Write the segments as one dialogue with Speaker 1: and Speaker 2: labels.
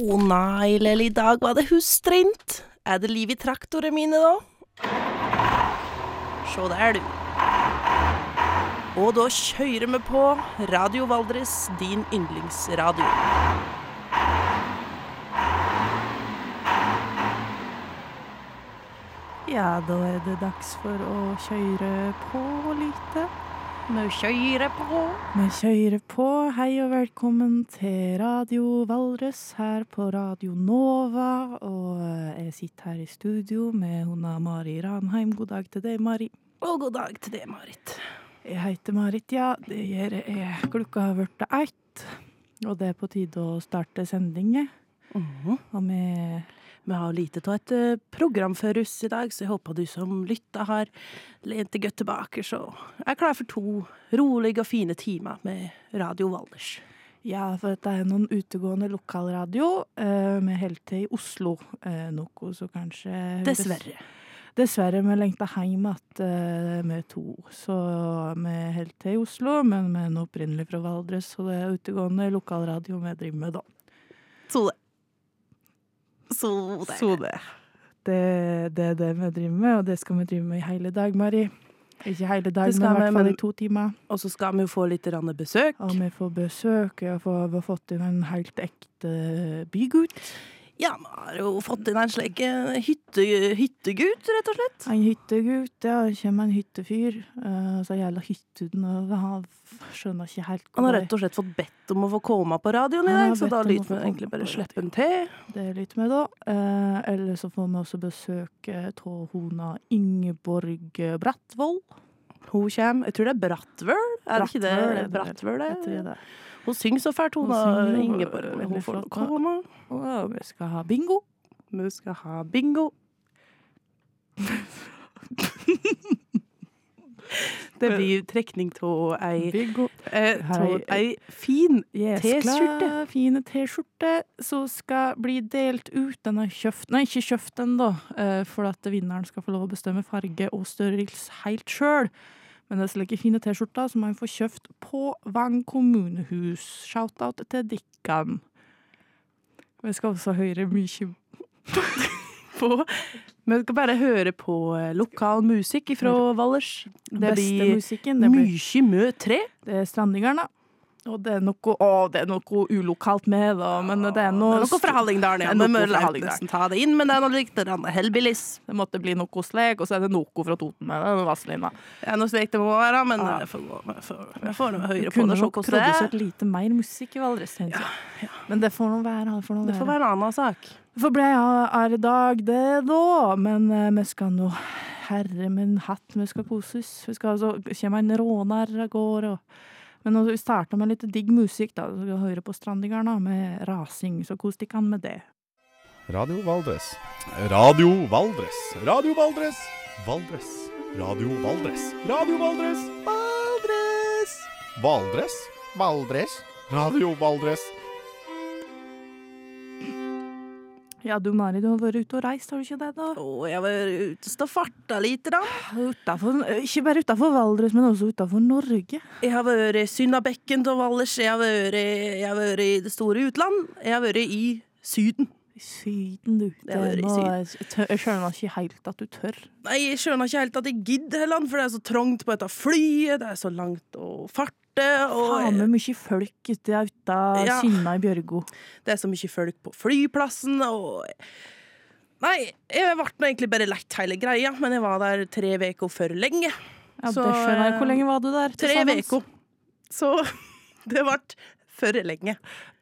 Speaker 1: Å nei, Lell, i dag var det hustrint. Er det liv i traktorene mine, da? Sjå der, du. Og da kjører vi på Radio Valdres, din yndlingsradio.
Speaker 2: Ja, da er det dags for å kjøre på lite.
Speaker 1: Vi kjører på.
Speaker 2: Vi kjører på. Hei og velkommen til Radio Valdres her på Radio Nova. Og eh, jeg sitter her i studio med honna Mari Ranheim. God dag til deg, Mari.
Speaker 1: Og god dag til deg, Marit.
Speaker 2: Jeg heter Marit, ja. Det gjør jeg. Klokka har blitt ett. Og det er på tide å starte sendingen.
Speaker 1: -hmm.
Speaker 2: Og vi
Speaker 1: Vi har lite av et eh, program for oss i dag, så jeg håper du som lytter har lent deg godt tilbake, så jeg er klar for to rolige og fine timer med Radio Valdres.
Speaker 2: Ja, for dette er noen utegående lokalradio. Eh, med holder til i Oslo, eh, noe så kanskje
Speaker 1: Dessverre.
Speaker 2: Dessverre, vi lengter hjem igjen, vi to. Så vi holder til i Oslo, men vi er opprinnelig fra Valdres, så det er utegående lokalradio vi driver med, da.
Speaker 1: Så det. Så det.
Speaker 2: Så det. Det, det er det vi driver med, og det skal vi drive med i hele dag, Mari. Ikke hele dag, men i hvert fall i to timer.
Speaker 1: Og så skal vi jo få litt besøk.
Speaker 2: Og vi får besøk. Jeg får, vi har fått inn en helt ekte bygutt.
Speaker 1: Ja, vi har jo fått inn en slik eh, hytte, hyttegutt, rett og slett.
Speaker 2: En hyttegutt, ja. Kommer en hyttefyr. Uh, så gjelder hytten og han skjønner ikke helt
Speaker 1: Han har rett og slett fått bedt om å få komme på radioen i dag, så da
Speaker 2: lytter
Speaker 1: lyder vi egentlig bare slippe en til.
Speaker 2: Det lytter vi da. Uh, eller så får vi også besøk av hona Ingeborg Brattvoll.
Speaker 1: Hun kommer Jeg tror det er Brattvøl? Er det ikke det?
Speaker 2: Brattvøl, det
Speaker 1: Hun synger så fælt, hun da, Ingeborg. Hun får komme.
Speaker 2: Og vi skal ha bingo.
Speaker 1: Vi skal ha bingo. Det blir trekning av ei, eh, ei fin
Speaker 2: T-skjorte. Fine T-skjorte som skal bli delt ut. Den er kjøpt Nei, ikke kjøpt ennå, eh, for at vinneren skal få lov å bestemme farge og størrelse helt sjøl. Men det er slike fine T-skjorter som man får kjøpt på Vang kommunehus. Shout-out til Dikkan. Vi skal også høre mye
Speaker 1: på Vi skal bare høre på eh, lokal musikk fra Valdres. Det blir mye mø tre.
Speaker 2: det er Strandingerne. Og det er noe Å, det er noe ulokalt med, da. Men det er noe,
Speaker 1: Det er noe fra Hallingdalen, ja.
Speaker 2: Det noe fra
Speaker 1: nesten ta det inn, men det er noe likt Hellbillies.
Speaker 2: Det måtte bli noe slik, og så er det noe fra Toten med det, Vazelina.
Speaker 1: Det er noe slik det må være, men
Speaker 2: Ja.
Speaker 1: jeg får får, jeg får noe høyere på det. Kunne
Speaker 2: nok produsert
Speaker 1: er.
Speaker 2: lite mer musikk i Valdres, syns jeg. Men det får nå være. Det får,
Speaker 1: Det får
Speaker 2: være.
Speaker 1: en annen sak.
Speaker 2: Det får bli en dag, det, da. Men uh, vi skal nå Herre min hatt, vi skal koses. Vi skal altså, kommer en råner av gårde. Og, men når vi starter med litt digg musikk, da. Så vi hører på Strandingarna med rasing. Så kos dere med det.
Speaker 3: Radio Valdres. Radio Valdres. Radio Valdres. Valdres. Radio Valdres. Radio Valdres. Valdres. Valdres. Valdres. Radio Valdres.
Speaker 2: Ja, du Mari, du har vært ute og reist, har du ikke det? da?
Speaker 1: Å, jeg har vært ute og farta litt, da.
Speaker 2: Utenfor, ikke bare utenfor Valdres, men også utenfor Norge.
Speaker 1: Jeg har vært i Syndabekken til Valdres. Jeg har vært, jeg har vært i det store utland. Jeg har vært i Syden.
Speaker 2: I Syden, du.
Speaker 1: Det i
Speaker 2: nå-. Jeg, jeg skjønner ikke helt at du tør.
Speaker 1: Nei, jeg skjønner ikke helt at jeg gidder heller, for det er så trangt på dette flyet, det er så langt å farte, og
Speaker 2: Faen meg mye folk ute ute
Speaker 1: Ja.
Speaker 2: Kinna i Bjørgo.
Speaker 1: det er så mye folk på flyplassen, og Nei, jeg ble egentlig bare lett hele greia, men jeg var der tre uker for lenge.
Speaker 2: Ja,
Speaker 1: Så,
Speaker 2: det skjønner jeg. Hvor lenge var du der?
Speaker 1: Tre uker. Så det ble for lenge.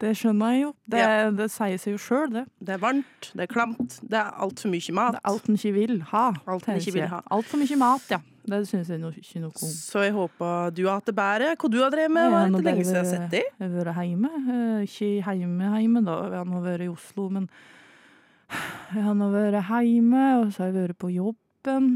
Speaker 2: Det skjønner jeg jo. Det,
Speaker 1: Ja.
Speaker 2: det sier seg jo sjøl, det.
Speaker 1: Det er varmt, det er klamt, det er altfor mye mat.
Speaker 2: Det er alt en ikke vil ha.
Speaker 1: Alt en ikke vil ha.
Speaker 2: Altfor mye mat, ja. Det syns jeg ikke noe om.
Speaker 1: Så jeg håper du har hatt det bedre. Hva du har drevet med? Var det ikke lenge siden jeg har sett deg?
Speaker 2: Jeg har vært hjemme. Eh, Ikke hjemme, hjemme, da. Jeg har nå vært i Oslo, men jeg har nå vært hjemme, og så har jeg vært på jobben.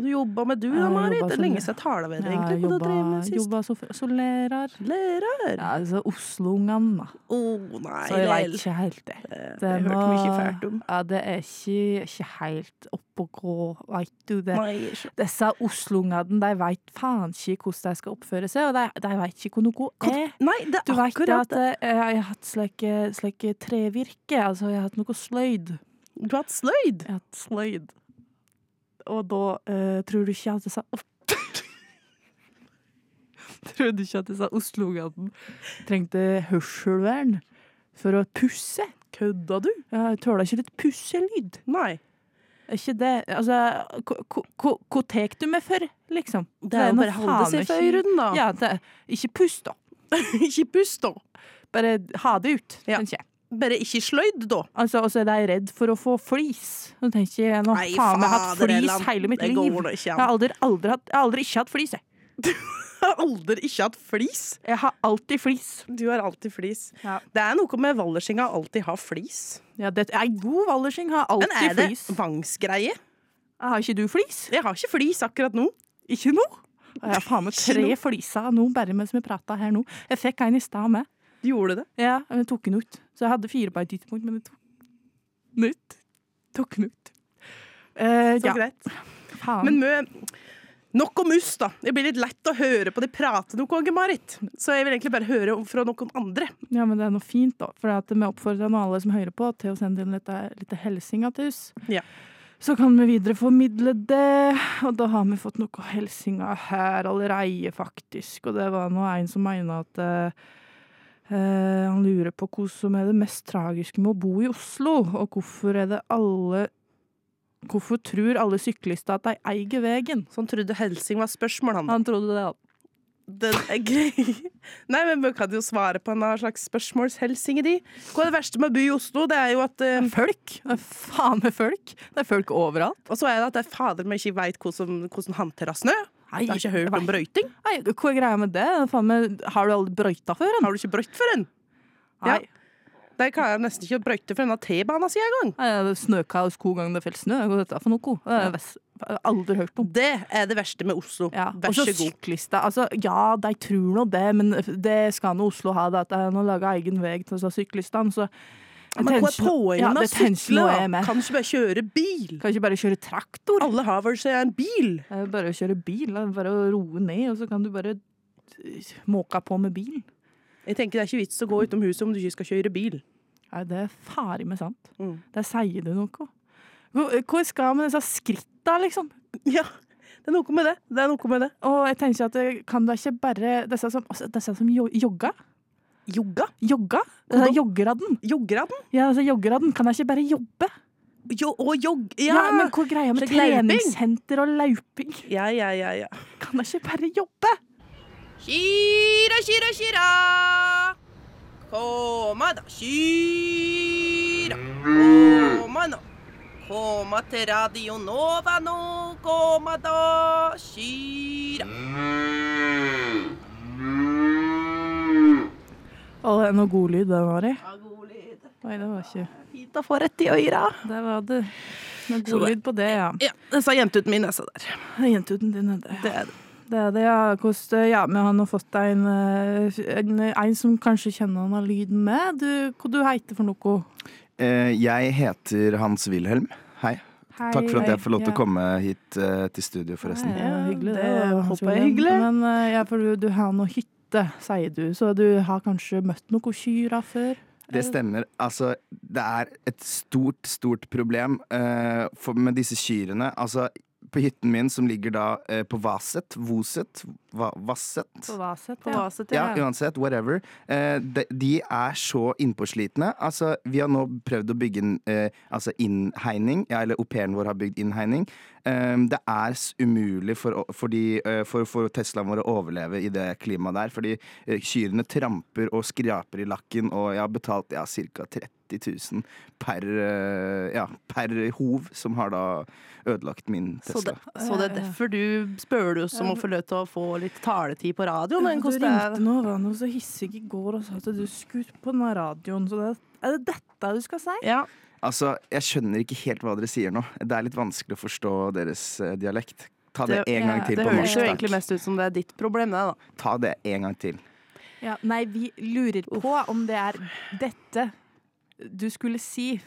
Speaker 1: Hva du jobba med du da, Marit? Det er lenge siden jeg med deg,
Speaker 2: Jeg
Speaker 1: egentlig. Hva du har med sist?
Speaker 2: jobba som, som lærer.
Speaker 1: Lærer?
Speaker 2: Ja, altså Oslo-ungene, da.
Speaker 1: Oh, nei,
Speaker 2: Så jeg veit ikke helt det.
Speaker 1: Det
Speaker 2: Det
Speaker 1: har
Speaker 2: er
Speaker 1: jeg hørt mye fælt om.
Speaker 2: Ja, det er ikke, ikke helt opp og gå, veit du. Det.
Speaker 1: Nei.
Speaker 2: Disse Oslo-ungene de veit faen ikke hvordan de skal oppføre seg, og de, de veit ikke hvor noe er.
Speaker 1: Nei, det
Speaker 2: Du vet
Speaker 1: akkurat
Speaker 2: at
Speaker 1: det.
Speaker 2: At, jeg har hatt slike, slike trevirke, altså jeg har hatt noe sløyd.
Speaker 1: Du har hatt sløyd.
Speaker 2: Jeg har hatt sløyd. Og da uh, tror du ikke at jeg disse Tror du ikke at disse Oslo-gaten trengte hørselvern for å pusse?
Speaker 1: Kødda du?
Speaker 2: Jeg tåler ikke litt pusselyd.
Speaker 1: Nei.
Speaker 2: Ikke det Altså, hva- tek du meg for, liksom?
Speaker 1: Det er jo bare å holde seg for
Speaker 2: ikke-
Speaker 1: da.
Speaker 2: Ja, det, ikke pust, da.
Speaker 1: ikke pust, da.
Speaker 2: Bare ha det ut,
Speaker 1: Ja.
Speaker 2: tenker jeg.
Speaker 1: Bare ikke sløyd, da.
Speaker 2: Altså, så er de redd for å få flis. Nå tenker jeg, nå
Speaker 1: Nei,
Speaker 2: faen meg hatt flis hele mitt liv. Jeg har aldri, aldri, hatt, jeg har aldri ikke hatt flis, jeg.
Speaker 1: Du har aldri ikke hatt flis.
Speaker 2: Jeg har alltid flis.
Speaker 1: Du har alltid flis.
Speaker 2: Ja.
Speaker 1: Det er noe med Valdersinga å alltid ha flis.
Speaker 2: Ja, det er god Wallersing har
Speaker 1: Men er det
Speaker 2: flis.
Speaker 1: vangsgreie?
Speaker 2: Har ikke du flis?
Speaker 1: Jeg har ikke flis akkurat nå.
Speaker 2: Ikke nå? Jeg har faen meg tre fliser nå, bare mens vi prater her nå. Jeg fikk en i stad med.
Speaker 1: Du gjorde det.
Speaker 2: Ja, men jeg tok den ut. Så jeg hadde fire på et tidspunkt, men jeg tok den ut. Tok den ut. Eh,
Speaker 1: Så
Speaker 2: ja,
Speaker 1: greit.
Speaker 2: faen.
Speaker 1: Men mø, nok om mus, da. Det blir litt lett å høre på de prate noe, Ange-Marit. Så jeg vil egentlig bare høre fra noen andre.
Speaker 2: ja, men det er noe fint, da. For vi oppfordrer nå alle som hører på, til å sende inn litt, litt hilsinger til oss.
Speaker 1: Ja.
Speaker 2: Så kan vi videreformidle det, og da har vi fått noen hilsinger her allerede, faktisk. Og det var nå en som mener at eh, han lurer på hva som er det mest tragiske med å bo i Oslo, og hvorfor er det alle Hvorfor tror alle syklister at de eier veien?
Speaker 1: Så han trodde helsing var spørsmålet, han.
Speaker 2: Han trodde det.
Speaker 1: Den er grei. Nei, men vi kan jo svare på en slags spørsmålshelsing i de. Hva er det verste med å bo i Oslo? Det er jo at uh,
Speaker 2: Folk! Det er faen meg folk! Det er folk overalt.
Speaker 1: Og så er det at det er fader meg ikke veit hvordan, hvordan håndtere snø.
Speaker 2: Nei,
Speaker 1: Jeg har ikke hørt om brøyting.
Speaker 2: Nei, hva er greia med det? Meg, har du aldri brøyta før? en?
Speaker 1: Har du ikke brøyt for en?
Speaker 2: Nei.
Speaker 1: Ja. kan klarer nesten ikke å brøyte for denne T-banen si engang.
Speaker 2: Snøkaos hver gang det faller snø. Hva er dette for noe? Det er jeg ves- jeg har aldri hørt om.
Speaker 1: Det er det verste med Oslo.
Speaker 2: Ja.
Speaker 1: Vær
Speaker 2: så
Speaker 1: god.
Speaker 2: syklister. Altså, ja, de tror nå det, men det skal nå Oslo ha. Det at de har laga egen vei til syklistene. Så
Speaker 1: men hva er poenget med å sykle?
Speaker 2: med.
Speaker 1: Kan ikke bare kjøre bil?
Speaker 2: Kan ikke bare kjøre traktor?
Speaker 1: Alle har vel seg en bil.
Speaker 2: Det er bare å kjøre bil. Bare å roe ned, og så kan du bare eh, måke på med bil.
Speaker 1: Jeg tenker Det er ikke vits å gå utom huset om du ikke skal kjøre bil.
Speaker 2: Nei, det er farlig meg sant.
Speaker 1: Mm.
Speaker 2: Der sier du noe. Hvor skal vi med disse skritta, liksom?
Speaker 1: Ja, det er noe med det. Det er noe med det.
Speaker 2: Og jeg tenker at kan da ikke bare Disse som, altså, disse som jo, jogga?
Speaker 1: Jogga? Hvor
Speaker 2: joggeraden?
Speaker 1: Joggeraden?
Speaker 2: Ja, altså joggeraden. Kan jeg ikke bare jobbe?
Speaker 1: Jo, og jogg...
Speaker 2: Ja,
Speaker 1: Ja.
Speaker 2: men hva er greia med treningssenter og lauping?
Speaker 1: ja, ja, ja, ja.
Speaker 2: Kan jeg ikke bare jobbe?
Speaker 1: Kira, kira, kira. Koma da, kira. Koma nå. Koma til Radio Nova nå. Koma da, kira.
Speaker 2: Å, det er noe god lyd, det, Mari.
Speaker 1: Ja, god lyd.
Speaker 2: Oi, det var ikke
Speaker 1: Fint å få rett i øyra.
Speaker 2: Det var det. Noe god
Speaker 1: det-
Speaker 2: lyd på det, ja.
Speaker 1: Ja, den sa jentuten min nesa der.
Speaker 2: Det er Jentuten din er det.
Speaker 1: Det er det.
Speaker 2: Det er det, ja. Hvordan, ja, vi har nå fått en, eh, en, en som kanskje kjenner han av lyden med. Du, hva du heter for noe?
Speaker 4: Eh, jeg heter Hans Wilhelm. Hei.
Speaker 2: Hei,
Speaker 4: Takk for at jeg får lov til
Speaker 2: ja.
Speaker 4: å komme hit uh, til studio, forresten.
Speaker 2: Ja,
Speaker 1: Ja,
Speaker 2: hyggelig.
Speaker 1: det
Speaker 2: det
Speaker 1: håper jeg er hyggelig.
Speaker 2: Men uh, ja, for du, du har noe hytte, sier du, så du har kanskje møtt noen kyra før?
Speaker 4: Det stemmer. Altså, det er et stort, stort problem uh, for, med disse kyrne. Altså, på hytten min, som ligger da uh, på Vaset, Voset, Va Vasset
Speaker 2: På Vaset,
Speaker 1: På
Speaker 2: ja.
Speaker 1: Vaset,
Speaker 4: Ja,
Speaker 1: ja.
Speaker 4: uansett. Whatever. Uh, de, de er så innpåslitne. Altså, vi har nå prøvd å bygge en altså innhegning, ja, eller au pairen vår har bygd innhegning. Eh, det er umulig for, for, de, eh, for, for Teslaen vår å overleve i det klimaet der, fordi eh, kyrne tramper og skraper i lakken, og jeg har betalt ja, ca. 30 000 per, eh, ja, per hov, som har da ødelagt min
Speaker 1: Så
Speaker 4: Tesla.
Speaker 1: det, så det er derfor du spør du oss om å få lov til å få litt taletid på radioen?
Speaker 2: Du ringte nå, var noe så hissig i går og sa at du skulle på den radioen. Så det, er det dette du skal si?
Speaker 1: Ja,
Speaker 4: Altså, Jeg skjønner ikke helt hva dere sier nå. Det er litt vanskelig å forstå deres eh, dialekt. Ta det
Speaker 1: Det-
Speaker 4: en gang
Speaker 2: ja,
Speaker 4: til
Speaker 1: Det høres jo egentlig mest ut som det er ditt problem, det, da.
Speaker 4: Ta det en gang til.
Speaker 2: Ja, nei, vi lurer på om det er dette du skulle si.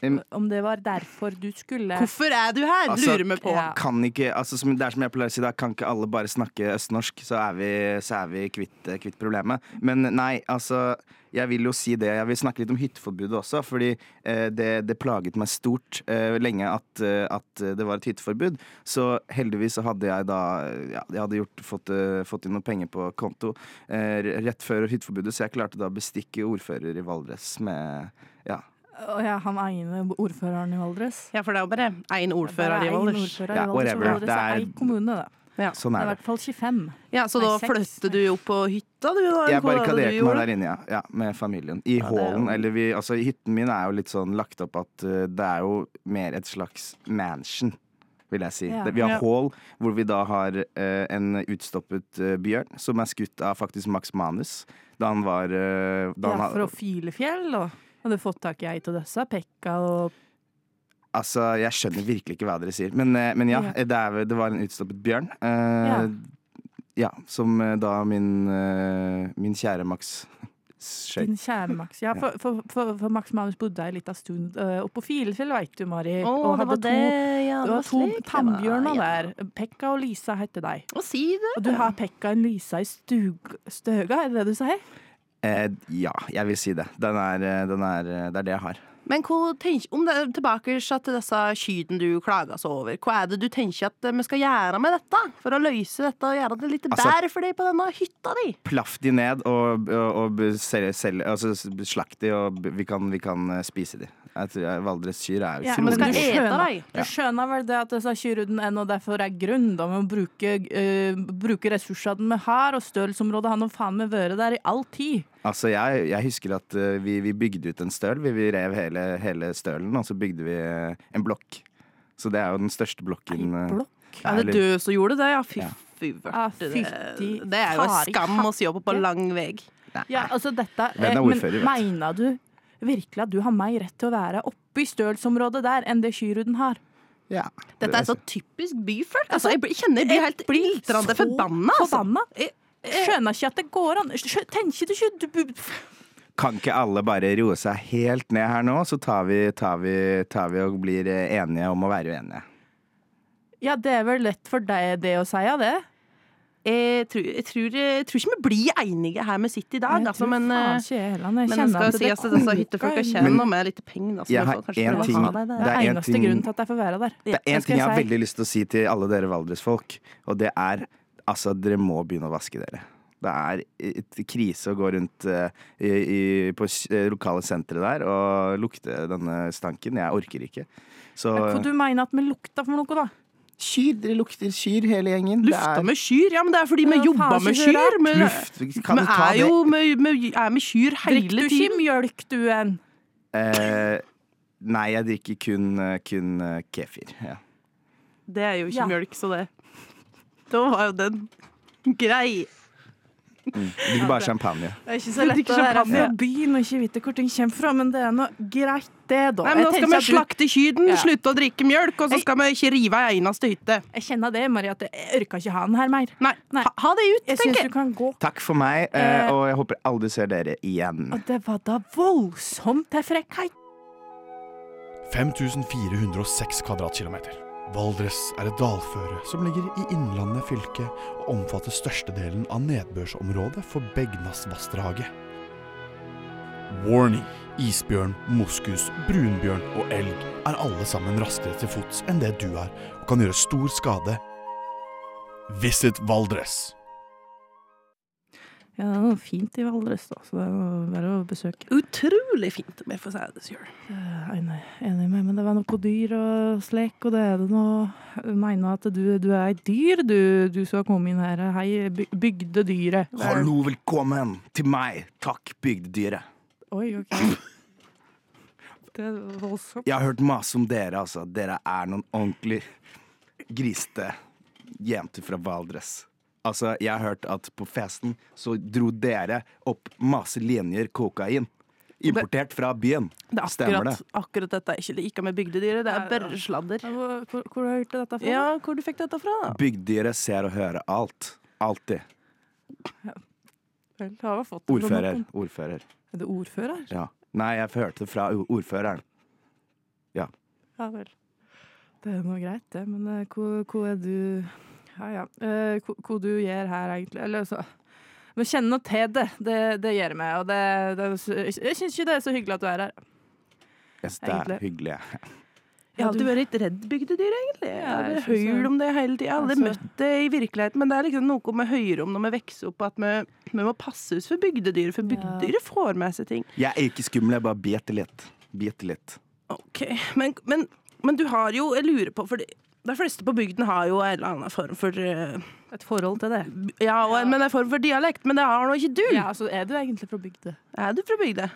Speaker 2: Om det var derfor du skulle
Speaker 1: Hvorfor er du her?
Speaker 4: Altså,
Speaker 1: Lurer meg på.
Speaker 2: Ja.
Speaker 4: Kan ikke, altså som, det er som jeg pleier å si da, kan ikke alle bare snakke østnorsk, så er vi, så er vi kvitt, kvitt problemet. Men nei, altså jeg vil jo si det. Jeg vil snakke litt om hytteforbudet også, fordi eh, det, det plaget meg stort eh, lenge at, eh, at det var et hytteforbud. Så heldigvis så hadde jeg da ja, Jeg hadde gjort, fått, eh, fått inn noen penger på konto eh, rett før hytteforbudet, så jeg klarte da å bestikke ordfører i Valdres med ja,
Speaker 2: Å ja, han ene ordføreren i Valdres.
Speaker 1: Ja, for det er jo bare én ordfører i
Speaker 2: Det
Speaker 1: Valdres.
Speaker 4: Ja,
Speaker 2: og
Speaker 4: whatever.
Speaker 2: Valdres
Speaker 4: Det
Speaker 2: er én kommune, det.
Speaker 1: Ja.
Speaker 4: sånn
Speaker 2: Det er
Speaker 4: er
Speaker 2: i hvert fall 25.
Speaker 1: ja, Så da
Speaker 2: Nei,
Speaker 1: flytter du opp på hytta, du, da?
Speaker 4: Jeg
Speaker 1: det
Speaker 4: barrikaderte meg der inne, ja. ja. Med familien. I
Speaker 1: Ja,
Speaker 4: hallen. Eller vi Altså, hytten min er jo litt sånn lagt opp at uh, det er jo mer et slags mansion. Vil jeg si.
Speaker 2: Ja.
Speaker 4: Vi har
Speaker 1: Ja.
Speaker 4: hall hvor vi da har uh, en utstoppet uh, bjørn, som er skutt av faktisk Max Manus. Da han var uh, da
Speaker 2: Ja,
Speaker 4: han,
Speaker 2: å
Speaker 4: file
Speaker 2: fjell og hadde fått tak i ei av disse. Pekka og
Speaker 4: Altså, jeg skjønner virkelig ikke hva dere sier. Men, uh, men ja,
Speaker 2: Ja.
Speaker 4: Det, er, det var en utstoppet bjørn. Uh,
Speaker 2: Ja.
Speaker 4: ja. Som uh, da min, uh, min kjære Max skjøt.
Speaker 2: din kjære Max. Ja, for, for, for, for Max Manus bodde ei lita stund uh, oppå på Filefjell, veit du, Mari.
Speaker 1: Oh,
Speaker 2: og
Speaker 1: det var det. Ja,
Speaker 2: Det var to
Speaker 1: slik det var.
Speaker 2: tannbjørner
Speaker 1: Ja.
Speaker 2: der. Pekka og Lisa heter de.
Speaker 1: Og, si det.
Speaker 2: Og du har Pekka og Lisa i stug, støga, er det det du sier?
Speaker 4: Eh, ja, jeg vil si det. Den er, eh, den er, eh, det er det jeg har.
Speaker 1: Men hva tenker, om det er tilbake til disse kyrne du klager så over, hva er det du tenker at eh, vi skal gjøre med dette? For å løse dette og gjøre det litt
Speaker 4: Altså-
Speaker 1: bedre for deg på denne hytta di?
Speaker 4: Plaff de ned og, og, og selge, selge, altså slakt de, og vi kan, vi kan spise de. Jeg tror jeg- Valdres kyr er
Speaker 2: Ja,
Speaker 1: men skal
Speaker 2: du
Speaker 1: ete
Speaker 2: skjønner-
Speaker 1: deg.
Speaker 2: Du skjønner vel det at disse kyrne noe derfor er grunn da, må bruke, uh, bruke ressursene vi har, og størrelsesområdet har nå faen meg vært der i all tid.
Speaker 4: Altså, jeg, jeg husker at uh, vi, vi bygde ut en støl. Vi, vi rev hele, hele stølen, og så bygde vi uh, en blokk. Så det er jo den største blokken. eh,
Speaker 2: blokk?
Speaker 1: Er det du som gjorde det? Ja, fy
Speaker 4: Ja.
Speaker 2: fytti
Speaker 1: Det, det er jo en skam å si opp på lang vei.
Speaker 2: Ja, altså dette eh, Men mener du virkelig at du har mer rett til å være oppe i stølsområdet der enn det kyruden har?
Speaker 4: Ja.
Speaker 1: Dette er så typisk byfolk. Altså, jeg kjenner jeg blir helt
Speaker 2: så
Speaker 1: forbanna. Altså.
Speaker 2: Forbanna?
Speaker 1: Jeg-
Speaker 2: Skjønner ikke at det går an. Tenker du ikke du,
Speaker 4: Kan ikke alle bare roe seg helt ned her nå, så tar vi, tar vi, tar vi og blir enige om å være uenige.
Speaker 2: Ja, det er vel lett for deg det å si det?
Speaker 1: Jeg tror, jeg, tror, jeg tror ikke vi blir enige her vi sitter i dag, altså, men,
Speaker 2: faen
Speaker 1: eh,
Speaker 2: jeg kjenner
Speaker 1: skal
Speaker 2: at
Speaker 1: disse hyttefolka nå med litt penger.
Speaker 4: Jeg har ting-
Speaker 1: ha
Speaker 2: Det.
Speaker 4: Det
Speaker 2: er
Speaker 4: en
Speaker 2: eneste
Speaker 4: ting-
Speaker 2: grunnen til at jeg får være der.
Speaker 4: Det er én ting jeg har
Speaker 2: si.
Speaker 4: veldig lyst til å si til alle dere Valdres-folk, og det er altså dere må begynne å vaske dere. Det er et krise å gå rundt uh, i, i, på eh, lokale sentre der og lukte denne stanken. Jeg orker ikke. Så
Speaker 2: Hva du mener at vi lukter for noe, da?
Speaker 4: Kyr, dere lukter kyr hele gjengen. Det
Speaker 1: Lufta
Speaker 4: er
Speaker 1: med kyr? Ja, men det er fordi vi
Speaker 2: Ja,
Speaker 1: jobber med kyr. Vi, vi er
Speaker 4: det?
Speaker 1: jo med, med, er med kyr
Speaker 2: Drikker du ikke mjølk, du en?
Speaker 4: Eh, nei, jeg drikker kun, eh, kun eh, kefir. Ja.
Speaker 1: Det er jo ikke
Speaker 2: Ja.
Speaker 1: mjølk, så det Da var jo den grei.
Speaker 4: Mm. Drikker bare champagne.
Speaker 2: Det er ikke så
Speaker 1: Du
Speaker 2: lett
Speaker 1: drikker
Speaker 2: å være
Speaker 1: champagne.
Speaker 2: fra byen og ikke vite hvor ting kommer fra, men det er nå greit, det, da.
Speaker 1: Nei, men Nå skal vi slakte kyrne,
Speaker 2: Ja.
Speaker 1: slutte å drikke mjølk, og så skal vi ikke rive ei eneste hytte.
Speaker 2: Jeg kjenner det, Marie, at jeg orker ikke ha den her mer.
Speaker 1: Nei,
Speaker 2: Nei.
Speaker 1: Ha, ha det ut,
Speaker 2: Jeg
Speaker 1: tenker
Speaker 2: jeg. du kan gå.
Speaker 4: Takk for meg, eh,
Speaker 2: Eh.
Speaker 4: og jeg håper aldri ser dere igjen.
Speaker 2: Og det var da voldsomt til frekkhet.
Speaker 3: 5406 kvadratkilometer. Valdres er et dalføre som ligger i Innlandet fylke og omfatter størstedelen av nedbørsområdet for Begnasvassdraget. Warning! Isbjørn, moskus, brunbjørn og elg er alle sammen raskere til fots enn det du er, og kan gjøre stor skade. Visit Valdres.
Speaker 2: Ja, det er noe fint i Valdres, da, så det er jo bare å besøke.
Speaker 1: Utrolig fint, om jeg får si det sjøl.
Speaker 2: Enig, enig med, men det var noe dyr og slek, og det er det noe mener at du, du er et dyr, du, du som har kommet inn her. Hei, by- bygdedyret.
Speaker 4: Hallo, velkommen til meg. Takk, bygdedyret.
Speaker 2: Oi, OK. Det er voldsomt.
Speaker 4: Jeg har hørt masse om dere, altså. Dere er noen ordentlig grisete jenter fra Valdres. Altså, jeg har hørt at på festen så dro dere opp masse linjer kokain. Importert fra byen.
Speaker 1: Det er
Speaker 4: Stemmer
Speaker 1: akkurat, akkurat dette er ikke like med bygdedyret. Det er bare sladder.
Speaker 2: Ja, Hvor, hvor, hvor har du hørt dette fra?
Speaker 1: Ja, hvor du fikk dette fra? da?
Speaker 4: Bygdedyret ser og hører alt. Alltid.
Speaker 2: Vel, har fått det
Speaker 4: Ordfører. Ordfører.
Speaker 2: Er det ordfører?
Speaker 4: Ja. Nei, jeg hørte det fra ordføreren.
Speaker 2: Ja vel. Det er nå greit, det. Men eh, hvor, hvor er du Ja ja. Eh, hvor du gjør her, egentlig? Eller så Men kjenne til det. Det, det gjør meg. Og det, det, jeg syns ikke det er så hyggelig at du er her.
Speaker 4: Yes, det er
Speaker 2: Egentlig.
Speaker 4: hyggelig.
Speaker 1: Jeg har alltid vært litt redd bygdedyr, egentlig. Jeg har hørt om det hele tida. Jeg har aldri
Speaker 2: Altså-
Speaker 1: møtt det i virkeligheten, men det er liksom noe vi hører om når vi vokser opp, at vi, vi må passe oss for bygdedyr, for bygdedyret får med seg ting.
Speaker 4: Jeg er ikke skummel, jeg bare biter litt. Biter litt.
Speaker 1: Ok, men, men, men du har jo Jeg lurer på, for de fleste på bygden har jo en eller annen form for uh,
Speaker 2: Et forhold til det.
Speaker 1: Ja, og, men en form for dialekt, men det har nå ikke du.
Speaker 2: Ja, altså, er du egentlig fra bygda?
Speaker 1: Er du fra bygda?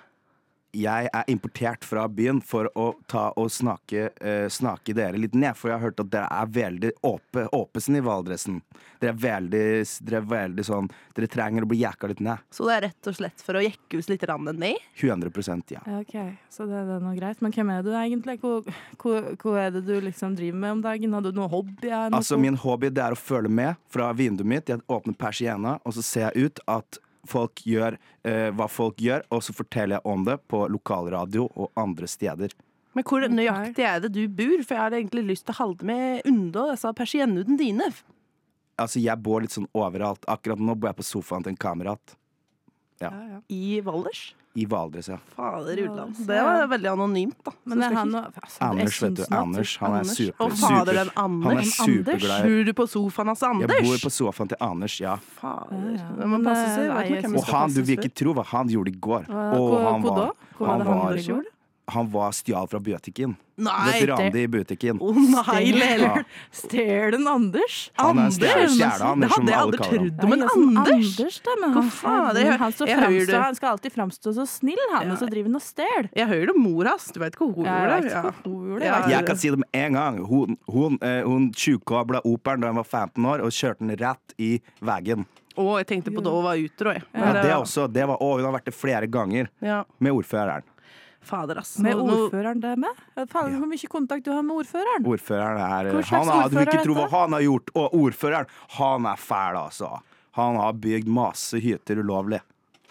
Speaker 4: Jeg er importert fra byen for å ta og snakke, uh, snake dere litt ned, for jeg har hørt at dere er veldig åpe, åpesen i Valdresen. Dere er veldig, dere er veldig sånn Dere trenger å bli jekka litt ned.
Speaker 1: Så det er rett og slett for å jekke ut litt rann ned?
Speaker 4: 100 ja.
Speaker 2: Ja, OK, så det, det er noe greit. Men hvem er du egentlig? Hvor, hvor, hvor er det du liksom driver med om dagen? Har du noe hobby? Er noe
Speaker 4: Altså, min hobby det er å følge med fra vinduet mitt. Jeg åpner persienna, og så ser jeg ut at folk gjør eh, hva folk gjør, og så forteller jeg om det på lokalradio og andre steder.
Speaker 1: Men hvor nøyaktig er det du bor? For jeg hadde egentlig lyst til å holde med unna disse persiennene dine.
Speaker 4: Altså, jeg bor litt sånn overalt. Akkurat nå bor jeg på sofaen til en kamerat
Speaker 2: Ja, ja.
Speaker 1: I Valdres?
Speaker 4: I Valdres, ja.
Speaker 1: Fader ulland. Det var veldig anonymt, da.
Speaker 2: Men er han noe altså,
Speaker 4: Anders, vet du. Anders, han er
Speaker 1: Anders.
Speaker 4: super,
Speaker 1: Å, fader, den Anders.
Speaker 4: Han er
Speaker 1: Anders.
Speaker 4: superglad
Speaker 1: Bor du på sofaen hans
Speaker 4: Jeg bor på sofaen til Anders, ja.
Speaker 1: Fader.
Speaker 2: Ja. Men,
Speaker 1: passe seg.
Speaker 2: eh,
Speaker 1: vet du hvem
Speaker 4: Og han, du vil ikke tro hva han gjorde i går.
Speaker 2: Hva-
Speaker 4: han var, han
Speaker 2: var det
Speaker 4: han var stjal fra butikken.
Speaker 1: Veteranen
Speaker 4: Veteran i butikken.
Speaker 1: Å nei, Lele.
Speaker 4: Ja.
Speaker 2: Stjelen Anders?
Speaker 4: Han er
Speaker 1: Anders? Det hadde jeg aldri trodd om en Anders.
Speaker 2: Anders da, men han,
Speaker 1: faen,
Speaker 2: han,
Speaker 1: jeg-
Speaker 2: han, står
Speaker 1: jeg
Speaker 2: fremstå, han skal alltid framstå så snill, han,
Speaker 1: Ja.
Speaker 2: og så driver han og stjeler.
Speaker 1: Jeg hører om mor hans. Du veit hva hun gjorde?
Speaker 2: vet
Speaker 1: Ja.
Speaker 2: ikke hun gjorde.
Speaker 1: Ja,
Speaker 2: jeg
Speaker 4: kan si det med en gang. Hun, hun, eh, hun tjuvkabla operen da hun var 15 år, og kjørte den rett i veggen.
Speaker 1: Å, jeg tenkte på da hun var utro, jeg.
Speaker 4: Ja, det også. Det var, å, hun har vært det flere ganger
Speaker 1: Ja.
Speaker 4: med ordføreren.
Speaker 1: Fader, ass.
Speaker 2: Med ordføreren det med?
Speaker 4: Fader.
Speaker 2: Hvor mye kontakt du har med ordføreren?
Speaker 4: Ordføreren er han, har- Du vil ikke
Speaker 2: er
Speaker 4: tro hva han har gjort. Og ordføreren, han er fæl, altså. Han har bygd masse hytter ulovlig.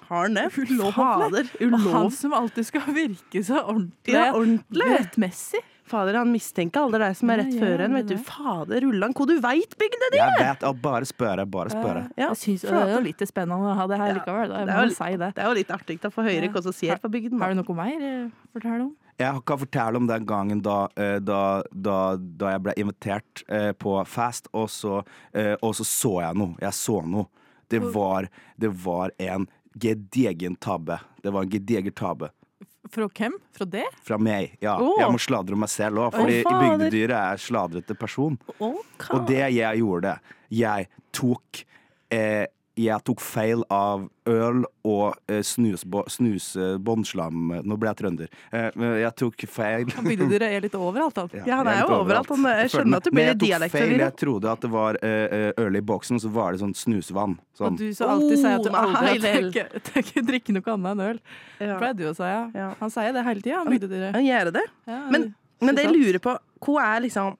Speaker 1: Har han det?
Speaker 2: Ulovlig.
Speaker 1: Fader,
Speaker 2: Og han som alltid skal virke så ordentlig
Speaker 1: Ja, ordentlig.
Speaker 2: rettmessig.
Speaker 1: Fader, han mistenker alle de som er rett
Speaker 2: ja,
Speaker 1: før en. Vet du. Fader, rullan, hva du veit, bygda di
Speaker 4: Jeg vet og Bare spørre. Bare spørre.
Speaker 1: Ja,
Speaker 2: Jeg synes, det er jo litt spennende å ha det her
Speaker 1: Ja,
Speaker 2: likevel. Da. Jeg
Speaker 1: det er jo-
Speaker 2: si det.
Speaker 1: Det er jo litt artig å få høre
Speaker 2: Ja.
Speaker 1: hva som skjer på bygden.
Speaker 2: Har du noe mer eh, å fortelle om?
Speaker 4: Jeg kan fortelle om den gangen da, eh, da, da, da jeg ble invitert eh, på fest, og så, eh, og så så jeg noe. Jeg så noe. Det var, det var en gedigen tabbe. Det var en gedigen tabbe.
Speaker 2: Fra hvem? Fra det?
Speaker 4: Fra meg. Ja,
Speaker 1: Oh.
Speaker 4: Jeg må sladre om meg selv òg, fordi
Speaker 1: oh,
Speaker 4: bygdedyret er sladrete person.
Speaker 1: Oh.
Speaker 4: Og det jeg gjorde, jeg tok eh, jeg tok feil av øl og eh, snus, snusebåndslam. Nå ble jeg trønder. Eh, jeg tok feil.
Speaker 2: Bygdedyret er litt overalt, da.
Speaker 1: Ja, han er jo overalt. Han- jeg skjønner at du blir
Speaker 4: Men jeg tok feil. Jeg trodde at det var eh, eh, øl i boksen, så var det sånn snusvann. Sånn.
Speaker 2: Og du som alltid sier at du
Speaker 1: Oh,
Speaker 2: aldri tenkt å drikke noe annet enn øl.
Speaker 1: Ja.
Speaker 2: Pleier du å si, ja. Han sier det hele tida, han bygdedyret.
Speaker 1: Han gjør det.
Speaker 2: Ja,
Speaker 1: Men, men det jeg lurer på, hva er liksom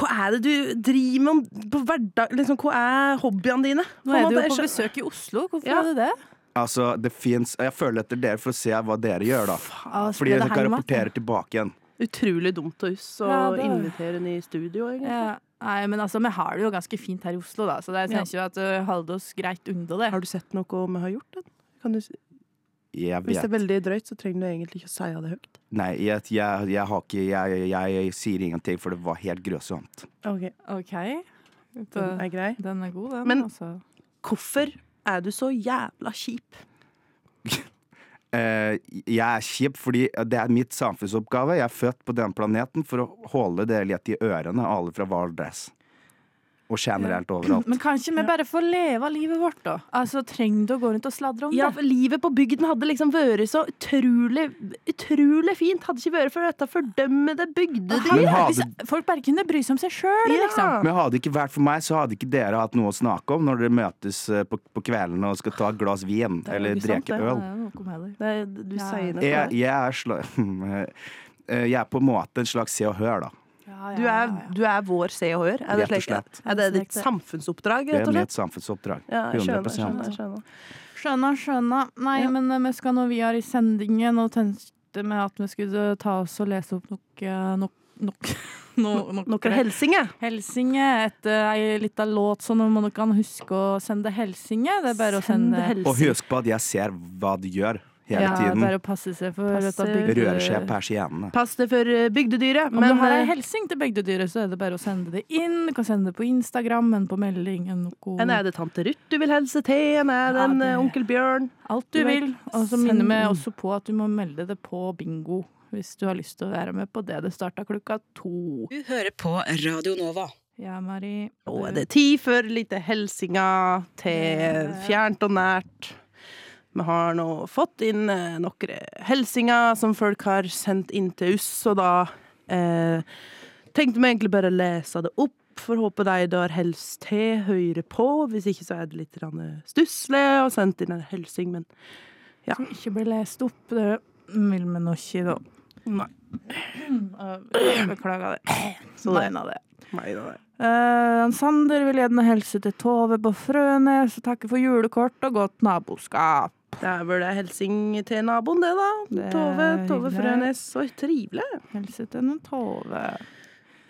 Speaker 1: Hva er det du driver med på hverdag? Liksom, hva er hobbyene dine?
Speaker 2: Nå er du jo på besøk i Oslo. Hvorfor
Speaker 1: Ja.
Speaker 2: er du det?
Speaker 4: Altså, det fins Jeg føler etter dere for å se hva dere gjør, da.
Speaker 2: Faen,
Speaker 4: Fordi
Speaker 2: dere
Speaker 4: jeg kan rapportere tilbake igjen.
Speaker 1: Utrolig dumt av oss å
Speaker 2: Ja, det-
Speaker 1: invitere henne i studio, egentlig.
Speaker 2: Ja. Nei, men altså, vi har det jo ganske fint her i Oslo, da, så jeg
Speaker 1: Ja.
Speaker 2: tenker jo at uh, holder oss greit unna det.
Speaker 1: Har du sett noe vi har gjort? Kan du, si-
Speaker 4: Jeg
Speaker 1: hvis det er veldig drøyt, så trenger du egentlig ikke å si det høyt.
Speaker 4: Nei, jeg, jeg, jeg har ikke jeg, jeg, jeg sier ingenting, for det var helt grusomt.
Speaker 1: Ok,
Speaker 2: OK.
Speaker 1: Den er grei.
Speaker 2: Den er god, den.
Speaker 1: Men-
Speaker 2: altså.
Speaker 1: Hvorfor er du så jævla kjip?
Speaker 4: Uh, jeg er kjip fordi det er mitt samfunnsoppgave. Jeg er født på den planeten for å holde det litt i ørene, alle fra Valdres. Og generelt overalt.
Speaker 2: Men kanskje vi bare får leve livet vårt, da? Altså, Trenger du å gå rundt og sladre om
Speaker 1: Ja,
Speaker 2: det?
Speaker 1: for livet på bygden hadde liksom vært så utrolig, utrolig fint. Hadde ikke vært for dette fordømmede
Speaker 4: bygdedyret. Hadde-
Speaker 2: Hvis folk bare kunne bry seg om seg sjøl,
Speaker 1: Ja.
Speaker 2: liksom.
Speaker 4: Men hadde det ikke vært for meg, så hadde ikke dere hatt noe å snakke om når dere møtes eh, på, på kveldene og skal ta et glass vin
Speaker 1: er
Speaker 4: eller drikke
Speaker 1: det.
Speaker 4: øl.
Speaker 2: Ja, det.
Speaker 1: Det, du
Speaker 2: Ja.
Speaker 1: sier det.
Speaker 4: Jeg, jeg, er Eh, jeg er på en måte en slags Se og Hør, da.
Speaker 2: Ja, ja,
Speaker 1: Du er, du er vår Se og Hør? Er det, slik?
Speaker 4: slett.
Speaker 1: er det ditt
Speaker 2: Rett og slett.
Speaker 1: samfunnsoppdrag,
Speaker 4: Det er mitt samfunnsoppdrag.
Speaker 1: Ja, skjønner,
Speaker 4: 100
Speaker 1: skjønner, skjønner.
Speaker 2: Skjønner, skjønner. Nei,
Speaker 1: Ja.
Speaker 2: men eh, vi skal nå videre i sendingen og tenkte med at vi skulle ta oss og lese opp noe nok, nok, no, nok,
Speaker 1: Noen hilsinger?
Speaker 2: Helsinge etter ei lita låt, så nå må dere huske å sende helsinge. Det er bare å sende
Speaker 1: hilsing.
Speaker 4: Og husk på at jeg ser hva de gjør hele
Speaker 2: ja,
Speaker 4: tiden.
Speaker 2: Bare å passe seg for
Speaker 1: Passe-
Speaker 4: Rører seg persiennene.
Speaker 1: Pass deg for eh, bygdedyret.
Speaker 2: Om
Speaker 1: Men
Speaker 2: du har ei hilsen til bygdedyret, så er det bare å sende det inn. Du kan sende det på Instagram, en på melding, en noe
Speaker 1: en er det tante Ruth du vil helse til, en er det
Speaker 2: Ja,
Speaker 1: en
Speaker 2: det-
Speaker 1: eh, onkel Bjørn.
Speaker 2: Alt du
Speaker 1: Du
Speaker 2: vil. Og så minner vi også på at du må melde det på bingo hvis du har lyst til å være med på det. Det starta klokka to.
Speaker 5: Du hører på Radio Nova.
Speaker 2: Ja, Mari.
Speaker 1: Nå er det tid for lite helsinga til fjernt og nært. Vi har nå fått inn eh, noen helsinger som folk har sendt inn til oss, og da eh, tenkte vi egentlig bare lese det opp. For håpe de der helst til hører på. Hvis ikke så er det litt stusslig og sendt inn en helsing, men ja.
Speaker 2: Som ikke blir lest opp. Det vil vi nå ikke, da.
Speaker 1: nei.
Speaker 2: Beklager det.
Speaker 1: Så det,
Speaker 2: Mener det.
Speaker 1: nei, det.
Speaker 2: Uh, Sander vil gjerne hilse til Tove på Frønes og takke for julekort og godt naboskap.
Speaker 1: Det er vel det helsing til naboen, det, da.
Speaker 2: Det er
Speaker 1: Tove, Tove. Frønes. Så trivelig.
Speaker 2: Helse til noen Tove.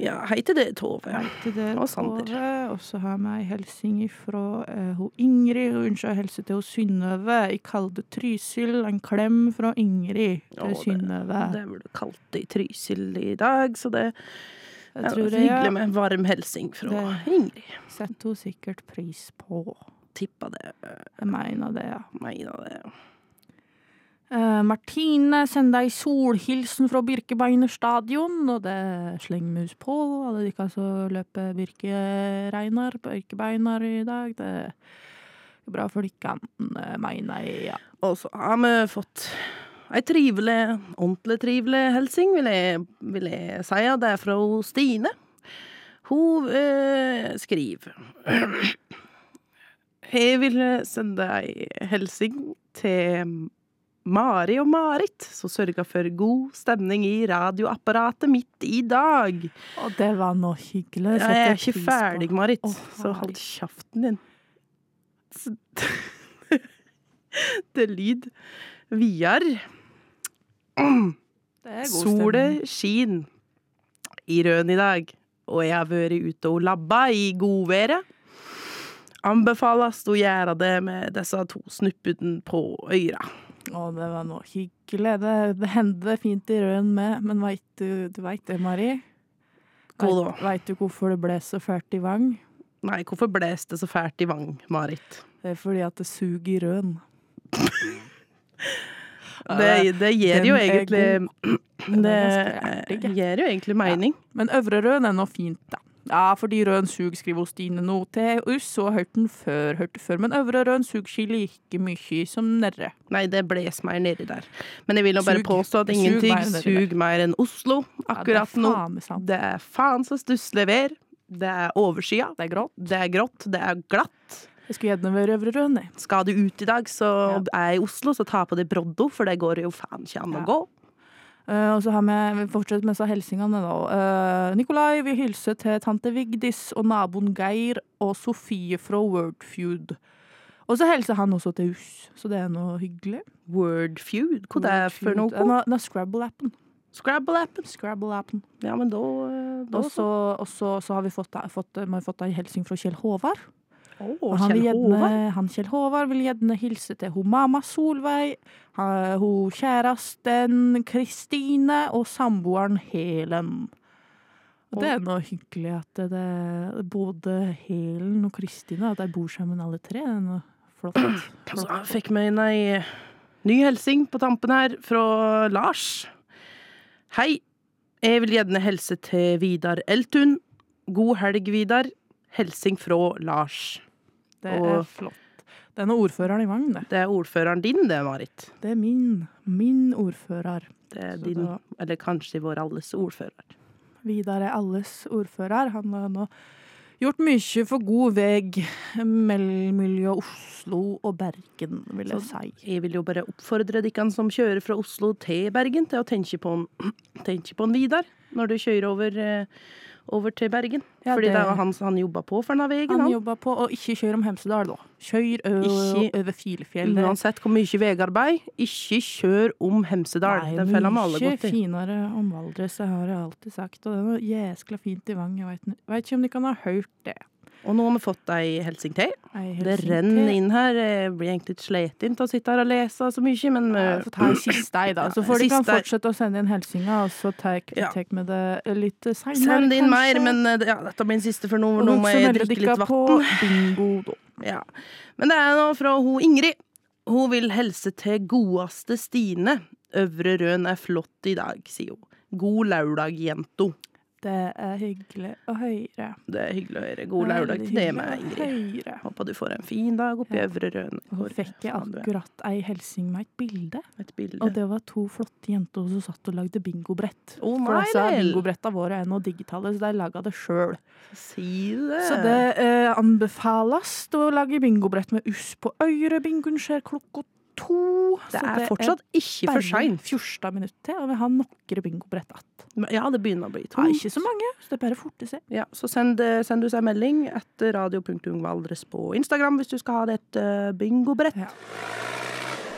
Speaker 1: Ja, hei til det, Tove.
Speaker 2: Hei til deg,
Speaker 1: Og Sander.
Speaker 2: Tove. Og så har vi ei hilsing fra uh, hun Ingrid. Hun ønsker å hilse til hun Synnøve i kalde Trysil. En klem fra Ingrid til Synnøve.
Speaker 1: Det er vel kaldt i Trysil i dag, så det
Speaker 2: Jeg
Speaker 1: er
Speaker 2: tror det
Speaker 1: hyggelig med varm hilsing fra
Speaker 2: Det-
Speaker 1: Ingrid.
Speaker 2: setter hun sikkert pris på.
Speaker 1: Tippa det.
Speaker 2: Jeg mener det, ja.
Speaker 1: Mener det.
Speaker 2: Uh, Martine sender ei solhilsen fra Birkebeiner stadion, og det slenger mus på. Alle de som løper Birkereinar på Birkebeiner i dag. Det er bra for dere, mener jeg. Ja.
Speaker 1: Og så har vi fått ei trivelig, ordentlig trivelig hilsing, vil vil jeg si. Det er fra Stine. Hun eh, skriver Jeg vil sende ei hilsen til Mari og Marit, som sørga for god stemning i radioapparatet mitt i dag.
Speaker 2: Å, det var noe hyggelig.
Speaker 1: Jeg er ikke ferdig, Marit,
Speaker 2: oh,
Speaker 1: så hold kjeften din. Det lyd vidar. Sola skinner i Røn i dag, og jeg har vært ute og labba i godværet. Anbefales å gjøre det med disse to snuppene på øyra.
Speaker 2: Å, det var noe hyggelig. Det, det hender fint i Røen med, men veit du, du veit det, Mari? Veit du hvorfor det ble så fælt i Vang?
Speaker 1: Nei, hvorfor bles det så fælt i Vang, Marit?
Speaker 2: Det er fordi at det suger i Røen.
Speaker 1: Det, det gir jo egentlig Det gir jo egentlig mening.
Speaker 2: Men Øvre Røn er nå fint, da. Ja, fordi Røn sug, skriver Stine nå til oss, og har hørt den før, hørt det før. Men Øvre Røn sug ikke like mye som Nærre.
Speaker 1: Nei, det bles meg nedi der. Men jeg vil nå bare påstå at ingenting suger sug mer enn Oslo akkurat
Speaker 2: ja, det er
Speaker 1: nå. Det er faen så stusslig vær. Det er overskya.
Speaker 2: Det er grått.
Speaker 1: Det er grått. Det er glatt.
Speaker 2: Jeg skulle gjerne vært Øvre Røn, jeg.
Speaker 1: Skal du ut i dag, så er jeg i Oslo, så ta på deg broddo, for det går jo faen ikke an å
Speaker 2: Ja.
Speaker 1: gå.
Speaker 2: Eh, og så har vi, fortsetter med hilsingene, da. Uh, Nikolai vil hilse til tante Vigdis og naboen Geir og Sofie fra Wordfeud. Og så hilser han også til oss, så det er noe hyggelig.
Speaker 1: Wordfeud, hva det er for noe?
Speaker 2: nå- nå Scrabble-appen.
Speaker 1: Scrabble-appen.
Speaker 2: Scrabble-appen.
Speaker 1: Ja, men da, eh, da
Speaker 2: Og så, og så, så har vi fått, fått, vi fått en hilsing fra Kjell Håvard. Og han,
Speaker 1: Kjell
Speaker 2: gjerne, han Kjell Håvard vil gjerne hilse til hun mamma Solveig, hun kjæresten Kristine og samboeren Helen. Og det er noe hyggelig at det, det både Helen og Kristine at de bor sammen alle tre. Det er noe flott.
Speaker 1: Og så fikk med inn ei ny hilsing på tampen her fra Lars. Hei. Jeg vil gjerne hilse til Vidar Eltun. God helg, Vidar. Helsing fra Lars.
Speaker 2: Det er
Speaker 1: Og-
Speaker 2: flott. Det er nå ordføreren i Vang, det.
Speaker 1: Det er ordføreren din, det, Marit.
Speaker 2: Det er min. Min ordfører.
Speaker 1: Det er
Speaker 2: Så
Speaker 1: din,
Speaker 2: da-
Speaker 1: eller kanskje vår alles ordfører.
Speaker 2: Vidar er alles ordfører. Han har nå gjort mye for god vei mellom Oslo og Bergen, vil jeg si.
Speaker 1: Jeg vil jo bare oppfordre dere som kjører fra Oslo til Bergen, til å tenke på en, tenke på en Vidar når du kjører over, eh, over til Bergen.
Speaker 2: Ja,
Speaker 1: Fordi det,
Speaker 2: det-
Speaker 1: var han som han jobba på for denne veien.
Speaker 2: Han
Speaker 1: Han.
Speaker 2: jobba på og ikke kjør om Hemsedal, da. Kjør over, Filefjellet.
Speaker 1: Uansett hvor mye veiarbeid, ikke kjør om Hemsedal.
Speaker 2: Nei,
Speaker 1: Den fella vi alle
Speaker 2: mye
Speaker 1: gått i.
Speaker 2: finere om Valdres, det har jeg alltid sagt. Og det er noe jæskla fint i Vang. Jeg veit vet ikke om de kan ha hørt det.
Speaker 1: Og nå har vi fått ei helsing til. Det renner inn her. Jeg blir egentlig litt sliten av å sitte her og lese så mye, men
Speaker 2: Ja,
Speaker 1: har
Speaker 2: fått ta en siste ei, da. Så får de kan fortsette å sende inn helsinga, og så tar vi med det litt seinere.
Speaker 1: Send inn mer, men eh, ja, dette blir den siste, for nå, nå må jeg drikke litt vann. Ja. Men det er nå fra hun Ingrid. Hun vil helse til godeste Stine. Øvre Røn er flott i dag, sier hun. God lørdag, jento.
Speaker 2: Det er hyggelig å høre.
Speaker 1: Det er hyggelig å høre. God lørdag til det med, Ingrid. Håper du får en fin dag oppe i
Speaker 2: Ja.
Speaker 1: Øvre Røn.
Speaker 2: Og fikk jeg akkurat ei hilsing med et bilde.
Speaker 1: Et bilde.
Speaker 2: Og det var to flotte jenter som satt og lagde bingobrett.
Speaker 1: Oh,
Speaker 2: For disse bingobretta våre er nå digitale, så de laga det sjøl.
Speaker 1: Si det.
Speaker 2: Så det eh, anbefales å lage bingobrett med us på øret. Bingoen skjer klokka to.
Speaker 1: Det
Speaker 2: så
Speaker 1: er fortsatt ikke for
Speaker 2: bare
Speaker 1: seint.
Speaker 2: 14 minutter til, og vi har noen bingobrett igjen.
Speaker 1: Ja, det begynner å bli
Speaker 2: Ja,
Speaker 1: tomt.
Speaker 2: ikke så mange, så det er bare fort å se.
Speaker 1: Ja, så send, send oss en melding etter radio.ungvaldres på Instagram hvis du skal ha det et eh, bingobrett.
Speaker 2: Ja.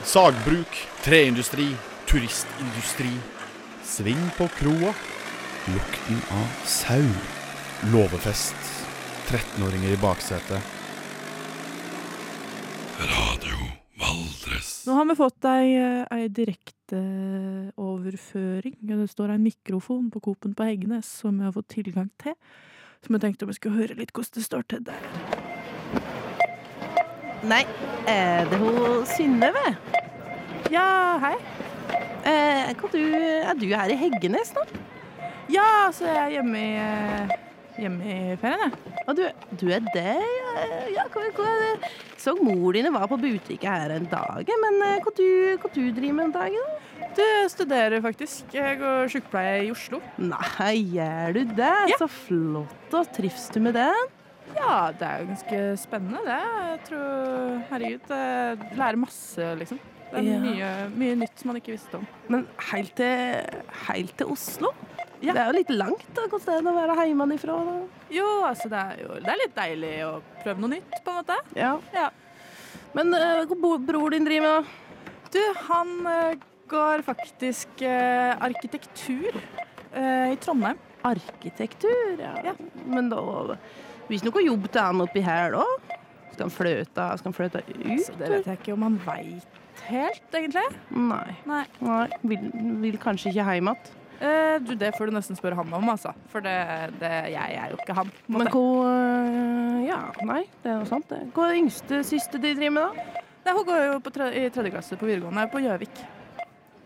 Speaker 3: Sagbruk, treindustri, turistindustri. Sving på kroa. Lukten av sau. Låvefest. 13-åringer i baksetet. Radio Valdres.
Speaker 2: Nå har vi fått ei, eh, ei direkteoverføring. Det står en mikrofon på Coop-en på Heggenes som vi har fått tilgang til. Så vi tenkte om vi skulle høre litt hvordan det står til der.
Speaker 1: Nei, er det hun Synnøve?
Speaker 2: Ja, hei.
Speaker 1: Eh, du, er du her i Heggenes nå?
Speaker 2: Ja, så jeg er hjemme i, eh, hjemme i ferien, jeg.
Speaker 1: Og du, du er det? Ja, hva, hva er det? Så mor dine var på butikken her en dag, men eh, hva du, hva du driver med en dag? da?
Speaker 2: Du studerer faktisk. Jeg går sykepleie i Oslo.
Speaker 1: Nei, gjør du det?
Speaker 2: Ja.
Speaker 1: Så flott. Og trives du med det?
Speaker 2: Ja, det er jo ganske spennende, det. Jeg tror Herregud, jeg lærer masse, liksom. Det er
Speaker 1: Ja.
Speaker 2: mye, mye nytt som man ikke visste om.
Speaker 1: Men helt til, helt til Oslo?
Speaker 2: Ja.
Speaker 1: Det er jo litt langt da, er å være hjemmefra.
Speaker 2: Jo, altså, det er jo det er litt deilig å prøve noe nytt, på en måte.
Speaker 1: Ja.
Speaker 2: Ja.
Speaker 1: Men uh, hva bor bror din driver med? da?
Speaker 2: Du, han uh, går faktisk uh, arkitektur eh, i Trondheim.
Speaker 1: Arkitektur, ja.
Speaker 2: Ja.
Speaker 1: Men da Hvis noe jobb til han oppi her, da? Skal han fløte, skal han fløte ut?
Speaker 2: Altså, det vet jeg ikke om han veit helt, egentlig.
Speaker 1: Nei.
Speaker 2: Nei.
Speaker 1: Nei. Vil, vil kanskje ikke hjem igjen.
Speaker 2: Eh, du, det får du nesten spørre han om, altså. For det, det, jeg er jo ikke han.
Speaker 1: Men hva øh, Ja, nei, det er noe sant, det. Hva er det yngste siste de driver med, da?
Speaker 2: Nei, hun går jo på tre, i tredje klasse på videregående på Gjøvik.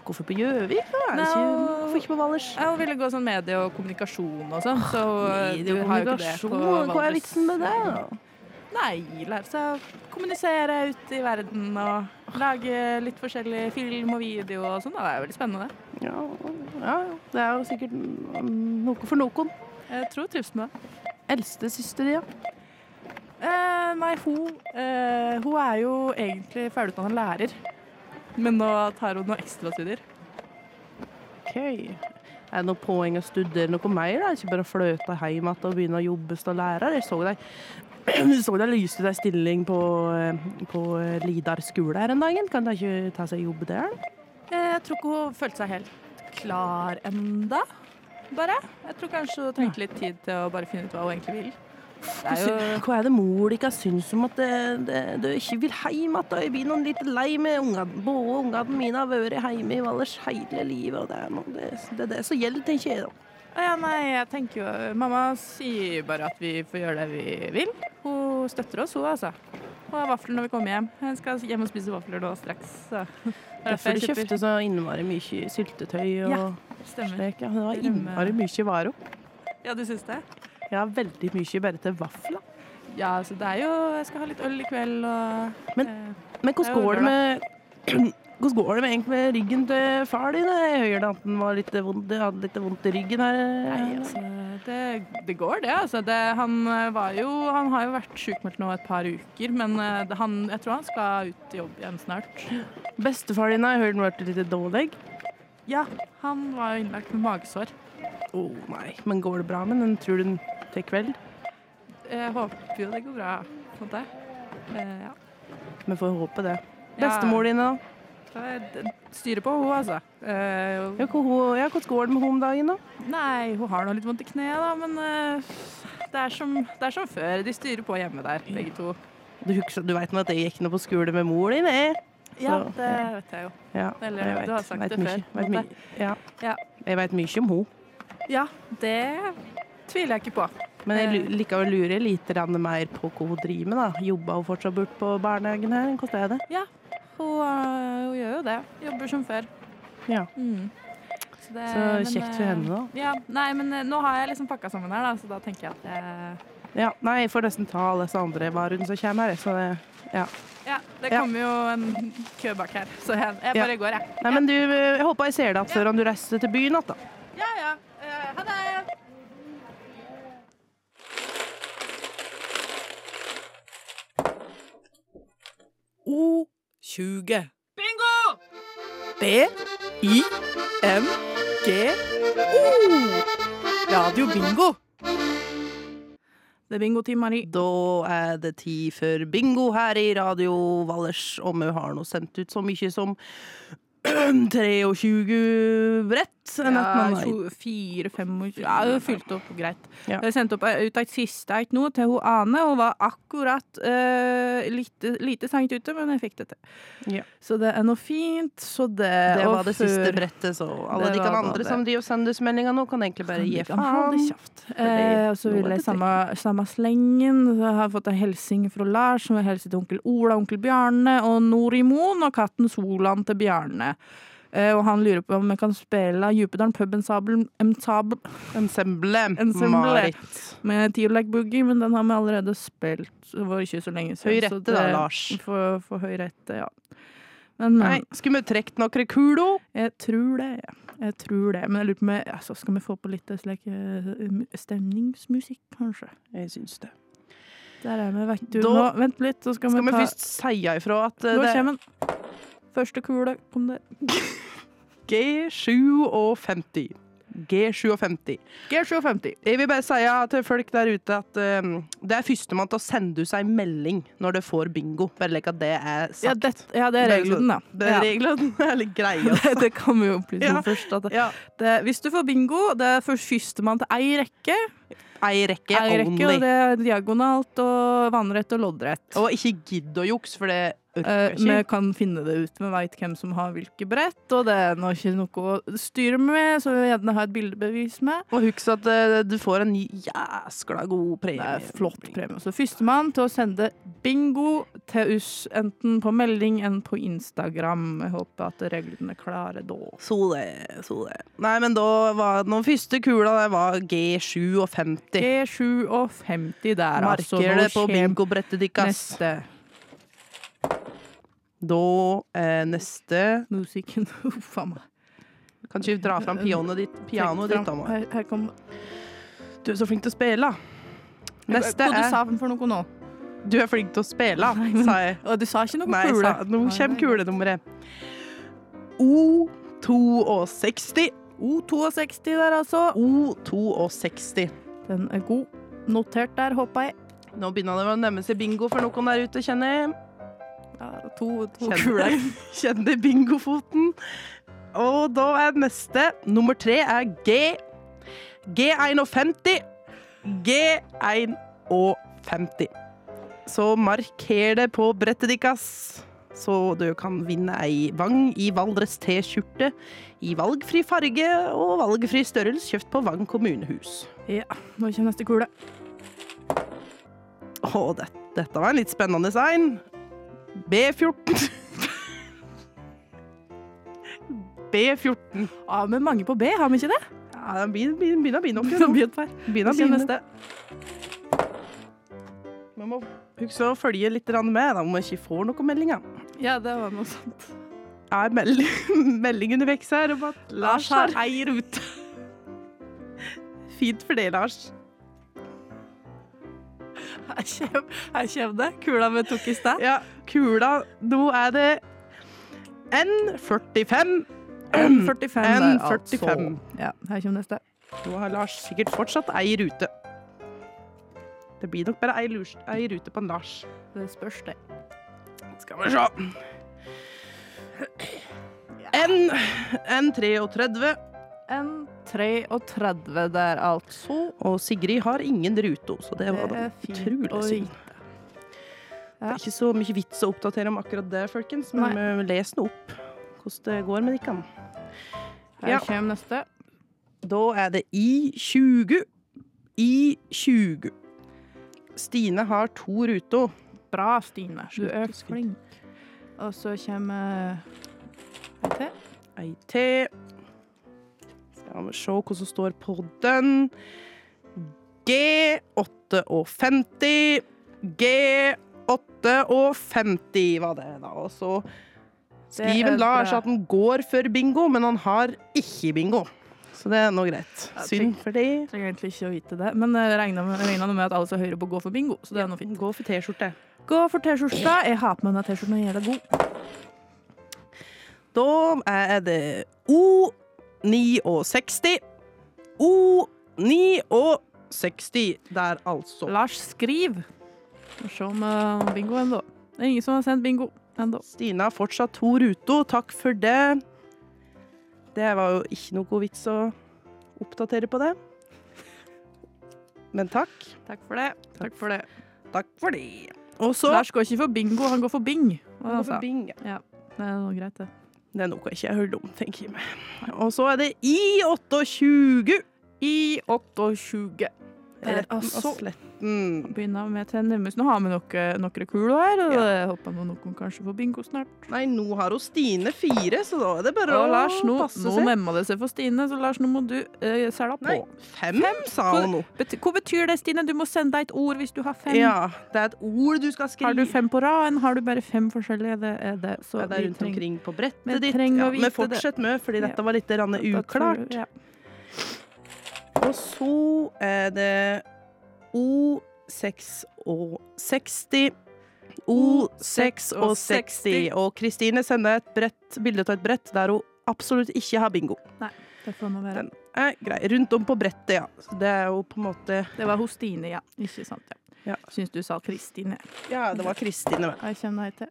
Speaker 1: Hvorfor på Gjøvik? hvorfor ikke på Valdres?
Speaker 2: Hun ville gå sånn medie og kommunikasjon og sånn, så eh,
Speaker 1: Medie og kommunikasjon, hva er vitsen med det? da?
Speaker 2: Nei, lære seg kommunisere ut i verden og lage litt forskjellig film og video og sånn. Det er veldig spennende.
Speaker 1: Ja, ja, det er jo sikkert noe for noen.
Speaker 2: Jeg tror hun trives med det.
Speaker 1: Eldste søster ja.
Speaker 2: Eh, nei, hun, eh, hun er jo egentlig ferdigutdannet lærer. Men nå tar hun noe ekstrastudier.
Speaker 1: Ok. Er det noe poeng å studere noe mer? da? Ikke bare fløte hjem igjen og begynne å jobbe som lærer? Jeg så deg så deg lyste deg stilling på, eh, på eh, Lidar skole her en dagen. Kan du ikke ta seg jobb der?
Speaker 2: Eh, Jeg tror ikke hun følte seg helt klar enda, bare. Jeg tror kanskje hun trengte litt tid til å bare finne ut hva hun egentlig vil. Det er jo
Speaker 1: Hva er det mor ikke syns om at det, det, du ikke vil hjem igjen? da? Jeg blir noen litt lei med ungene. Både ungene mine har vært hjemme i Valdres hele livet. og Det er noe- det, det det som gjelder, tenker jeg. da.
Speaker 2: Ja, nei, jeg tenker jo Mamma sier bare at vi får gjøre det vi vil. Hun støtter oss, hun, altså. Og har vafler når vi kommer hjem. Jeg skal hjem og spise vafler nå straks. Så. Er
Speaker 1: Derfor du kjøpte så innmari mye syltetøy og
Speaker 2: Ja, Stemmer.
Speaker 1: slik. Ja, det var innmari mye varo.
Speaker 2: Ja, du syns det?
Speaker 1: Ja, veldig mye bare til vafler.
Speaker 2: Ja, så det er jo Jeg skal ha litt øl i kveld og
Speaker 1: Men-
Speaker 2: eh,
Speaker 1: Men hvordan går det med hvordan går det med, egentlig med ryggen til far din? Jeg hørte at han litt vondt, hadde litt vondt i ryggen her.
Speaker 2: Nei, altså, det, det går det, altså. Det, han eh, var jo Han har jo vært sjukmeldt nå et par uker, men eh, han, jeg tror han skal ut i jobb igjen snart.
Speaker 1: Bestefar din har jeg hørt vært litt dårlig.
Speaker 2: Ja, han var jo innlagt med magesår.
Speaker 1: Å nei, men går det bra med den, tror du, den til kveld?
Speaker 2: Jeg håper jo det går bra for deg. Eh, ja.
Speaker 1: Vi får håpe det.
Speaker 2: Ja.
Speaker 1: din, da?
Speaker 2: Styrer på hun, altså. Uh,
Speaker 1: Ja, hvor- ja, hvordan går det med henne om dagen, da?
Speaker 2: nei, hun har nå litt vondt i kneet, da, men uh, det, er som, det er som før. De styrer på hjemme der, begge to.
Speaker 1: Du, du vet nå at jeg gikk nå på skole med mor din, det?
Speaker 2: Ja, det vet jeg jo.
Speaker 1: Ja,
Speaker 2: Eller,
Speaker 1: jeg
Speaker 2: du har sagt
Speaker 1: vet
Speaker 2: det
Speaker 1: mye,
Speaker 2: før,
Speaker 1: Vet ja.
Speaker 2: Ja.
Speaker 1: Jeg vet mye om henne.
Speaker 2: Ja, det tviler jeg ikke på.
Speaker 1: Men jeg
Speaker 2: Eh.
Speaker 1: likevel lurer litt mer på hva hun driver med. da. Jobber hun fortsatt bort på barnehagen her? Hvordan er det?
Speaker 2: Hun, øh, hun gjør jo det. Jobber som før.
Speaker 1: Ja.
Speaker 2: Mm. Så, det,
Speaker 1: Så
Speaker 2: men,
Speaker 1: kjekt for
Speaker 2: øh,
Speaker 1: henne, da.
Speaker 2: Ja, nei, men øh, nå har jeg liksom pakka sammen her, da, så da tenker jeg at jeg
Speaker 1: Ja, nei, jeg får nesten ta alle disse andre varene som kommer her. Så det, ja.
Speaker 2: Ja, det
Speaker 1: Ja.
Speaker 2: kommer jo en kø bak her, så jeg, jeg
Speaker 1: Ja.
Speaker 2: bare går, jeg.
Speaker 1: Nei, men du, jeg håper jeg ser deg igjen før du reiser til byen igjen. da.
Speaker 2: Ja ja. Eh, ha det.
Speaker 6: O20.
Speaker 2: Bingo!
Speaker 6: B-I-N-G-O. Radio Bingo.
Speaker 2: Det er bingo-time, Mari.
Speaker 1: Da er det tid for bingo her i Radio Valdres, og vi har nå sendt ut så mye som 23 brett.
Speaker 2: Ja,
Speaker 1: Nesten, nei.
Speaker 2: 24, 25 Ja, det fylte fylt opp greit.
Speaker 1: Ja.
Speaker 2: Jeg sendte opp eh, ut et siste eit nå til hun Ane. Hun var akkurat uh, lite, lite seint ute, men jeg fikk det til.
Speaker 1: Ja.
Speaker 2: Så det er noe fint. Så det,
Speaker 1: Det var det siste brettet, så alle de kan andre som driver oss nå, kan egentlig bare gi faen.
Speaker 2: Eh, og så vil jeg samme, samme slengen. Så jeg har fått en hilsen fra Lars, som vil hilse til onkel Ola, onkel Bjarne og Norimon og katten Solan til Bjarne. Eh, og han lurer på om vi kan spille Djupedalen pub ensemble, ensemble med Tierlike Boogie, men den har vi allerede spilt. Det var ikke så lenge siden.
Speaker 1: Høy rette da, Lars.
Speaker 2: For, for høy rette, ja. Men,
Speaker 1: Nei, skulle vi trukket noen kulo?
Speaker 2: jeg tror det. Jeg tror det. Men jeg lurer på om jeg- altså, skal vi få på litt slik, eh, stemningsmusikk, kanskje?
Speaker 1: Jeg syns det.
Speaker 2: Der er vi, vet du.
Speaker 1: Da-
Speaker 2: Nå, vent litt, så skal,
Speaker 1: Skal vi
Speaker 2: vi
Speaker 1: først si ifra at eh,
Speaker 2: Nå
Speaker 1: det
Speaker 2: kommer den. Første kule kom det
Speaker 1: G57. G57.
Speaker 2: G57.
Speaker 1: Jeg vil bare si til folk der ute at um, det er førstemann til å sende ut en melding når det får bingo. Bare legg at det er sagt.
Speaker 2: Ja, det, ja, det er regelen, da.
Speaker 1: Det er
Speaker 2: Ja.
Speaker 1: reglene er litt greie.
Speaker 2: Det, det kan vi jo opplyse om
Speaker 1: Ja.
Speaker 2: først. Det, det, hvis du får bingo, det er førstemann til ei rekke.
Speaker 1: Ei rekke
Speaker 2: Ei rekke,
Speaker 1: only.
Speaker 2: og det er diagonalt og vannrett og loddrett.
Speaker 1: Og ikke gidd å jukse, for det
Speaker 2: vi
Speaker 1: ikke.
Speaker 2: kan finne det ut. Vi veit hvem som har hvilke brett, og det er nå ikke noe å styre med, så vi vil gjerne ha et bildebevis med.
Speaker 1: Og husk at uh, du får en jæskla god premie.
Speaker 2: Det er flott premie. Så førstemann til å sende bingo til oss, enten på melding enn på Instagram. Jeg håper at reglene er klare da.
Speaker 1: Så det, så det. Nei, men da var den første kula det var G57.
Speaker 2: G57 der, altså.
Speaker 1: Marker det på bingobrettet deres.
Speaker 2: Neste
Speaker 1: Da er neste
Speaker 2: musikken. Uff a meg.
Speaker 1: Kan ikke dra fram pianoet ditt, pianoet ditt da,
Speaker 2: Her, her kom
Speaker 1: Du er så flink til å spille. Neste
Speaker 2: Hva du
Speaker 1: er
Speaker 2: du for noe nå?
Speaker 1: Du er flink til å spille,
Speaker 2: Nei, men-
Speaker 1: sa jeg.
Speaker 2: Og du sa ikke noe
Speaker 1: Nei,
Speaker 2: kule.
Speaker 1: sa, nå kommer kulenummeret. O62.
Speaker 2: O62 der, altså.
Speaker 1: O62.
Speaker 2: Den er god. Notert der, håper jeg.
Speaker 1: Nå begynner det å nærme seg bingo for noen der ute, kjenner jeg.
Speaker 2: Ja, to to kuler.
Speaker 1: kjenner bingofoten. Og da er neste, nummer tre, er G. G51. G51. Så marker det på brettet deres, så du kan vinne ei Vang i Valdres T-skjorte i valgfri farge og valgfri størrelse kjøpt på Vang kommunehus.
Speaker 2: Ja, nå kommer neste kule.
Speaker 1: Å, det, dette var en litt spennende sign. B14. B14.
Speaker 2: Ja, men mange på B, har vi ikke det?
Speaker 1: Ja, det begynner å bli nå. Begynner å bli
Speaker 2: neste.
Speaker 1: Vi må huske å følge litt med, da, om vi ikke får noen meldinger.
Speaker 2: Ja, det var noe sånt.
Speaker 1: Er meld melding underveis her om at Lars har ei rute. Fint for deg, Lars.
Speaker 2: Her kommer det. Kula vi tok i sted.
Speaker 1: Ja, kula Nå er det N45.
Speaker 2: N45 der,
Speaker 1: N45.
Speaker 2: altså. Ja, her kommer neste.
Speaker 1: Nå har Lars sikkert fortsatt ei rute. Det blir nok bare ei, lurs, ei rute på en Lars.
Speaker 2: Det spørs, det.
Speaker 1: Skal vi se. N, N33.
Speaker 2: N33 der, altså.
Speaker 1: Og Sigrid har ingen rute, så det var da utrolig synd. Det er ikke så mye vits å oppdatere om akkurat det, folkens, men vi leser nå opp hvordan det går med dere.
Speaker 2: Her
Speaker 1: Ja.
Speaker 2: kommer neste.
Speaker 1: Da er det I20. I20. Stine har to ruter.
Speaker 2: Bra, Stine. Du er flink. Og så kommer ei til.
Speaker 1: Ei til. Skal vi se hva som står på den. G58. G58 var det, da. Og så Steven
Speaker 2: er
Speaker 1: Lars at han går for bingo, men han har ikke bingo. Så det er nå greit. Synd for de.
Speaker 2: Trenger egentlig ikke å vite det, men jeg regner med, med at alle som hører på, går for bingo. Så det er noe fint.
Speaker 1: Gå for T-skjorte.
Speaker 2: Gå for T-skjorta. Jeg har på meg denne T-skjorten og gjør det god.
Speaker 1: Da er det O69. O69 der, altså.
Speaker 2: Lars, skriv. Skal se om eh, bingo ennå. Det er ingen som har sendt bingo ennå.
Speaker 1: Stina har fortsatt to ruter. Takk for det. Det var jo ikke noe vits å oppdatere på det. Men takk.
Speaker 2: Takk for det. Takk for det.
Speaker 1: Takk for det. Og så
Speaker 2: Lars går ikke for bingo, han går for bing. Han går for
Speaker 1: Bing.
Speaker 2: Ja, Det er noe greit, det.
Speaker 1: Det er noe jeg ikke hørt om, tenker jeg meg. Og så er det I28.
Speaker 2: I 28. Der,
Speaker 1: Retten og sletten.
Speaker 2: Begynner med tennemus. Nå har vi noe, noen kuler her, Ja. håper nå noen kanskje får bingo snart.
Speaker 1: Nei, nå har hun Stine fire, så da er det bare
Speaker 2: Og
Speaker 1: å
Speaker 2: Lars, nå,
Speaker 1: passe
Speaker 2: nå
Speaker 1: seg.
Speaker 2: memma det seg for Stine, så Lars, nå må du uh, selge på.
Speaker 1: Nei, fem, sa hun nå.
Speaker 2: Hva betyr det, Stine? Du må sende deg et ord hvis du har fem.
Speaker 1: Ja, det er et ord du skal skrive.
Speaker 2: Har du fem på raden? Har du bare fem forskjellige? Det er det. Så
Speaker 1: Ja, det er rundt omkring på brettet ditt. Ja, men fortsett med, fordi dette var litt uklart.
Speaker 2: Ja.
Speaker 1: Og så er det O66. O66. Og Kristine sender et brett, bilde av et brett der hun absolutt ikke har bingo.
Speaker 2: Nei, Det får man være.
Speaker 1: Den er grei. Rundt om på brettet, ja. Så det er jo på en måte
Speaker 2: Det var hos Stine, ja. Ikke sant, ja.
Speaker 1: Ja.
Speaker 2: Syns du sa Kristine.
Speaker 1: Ja, det var Kristine.
Speaker 2: Jeg kjenner deg til.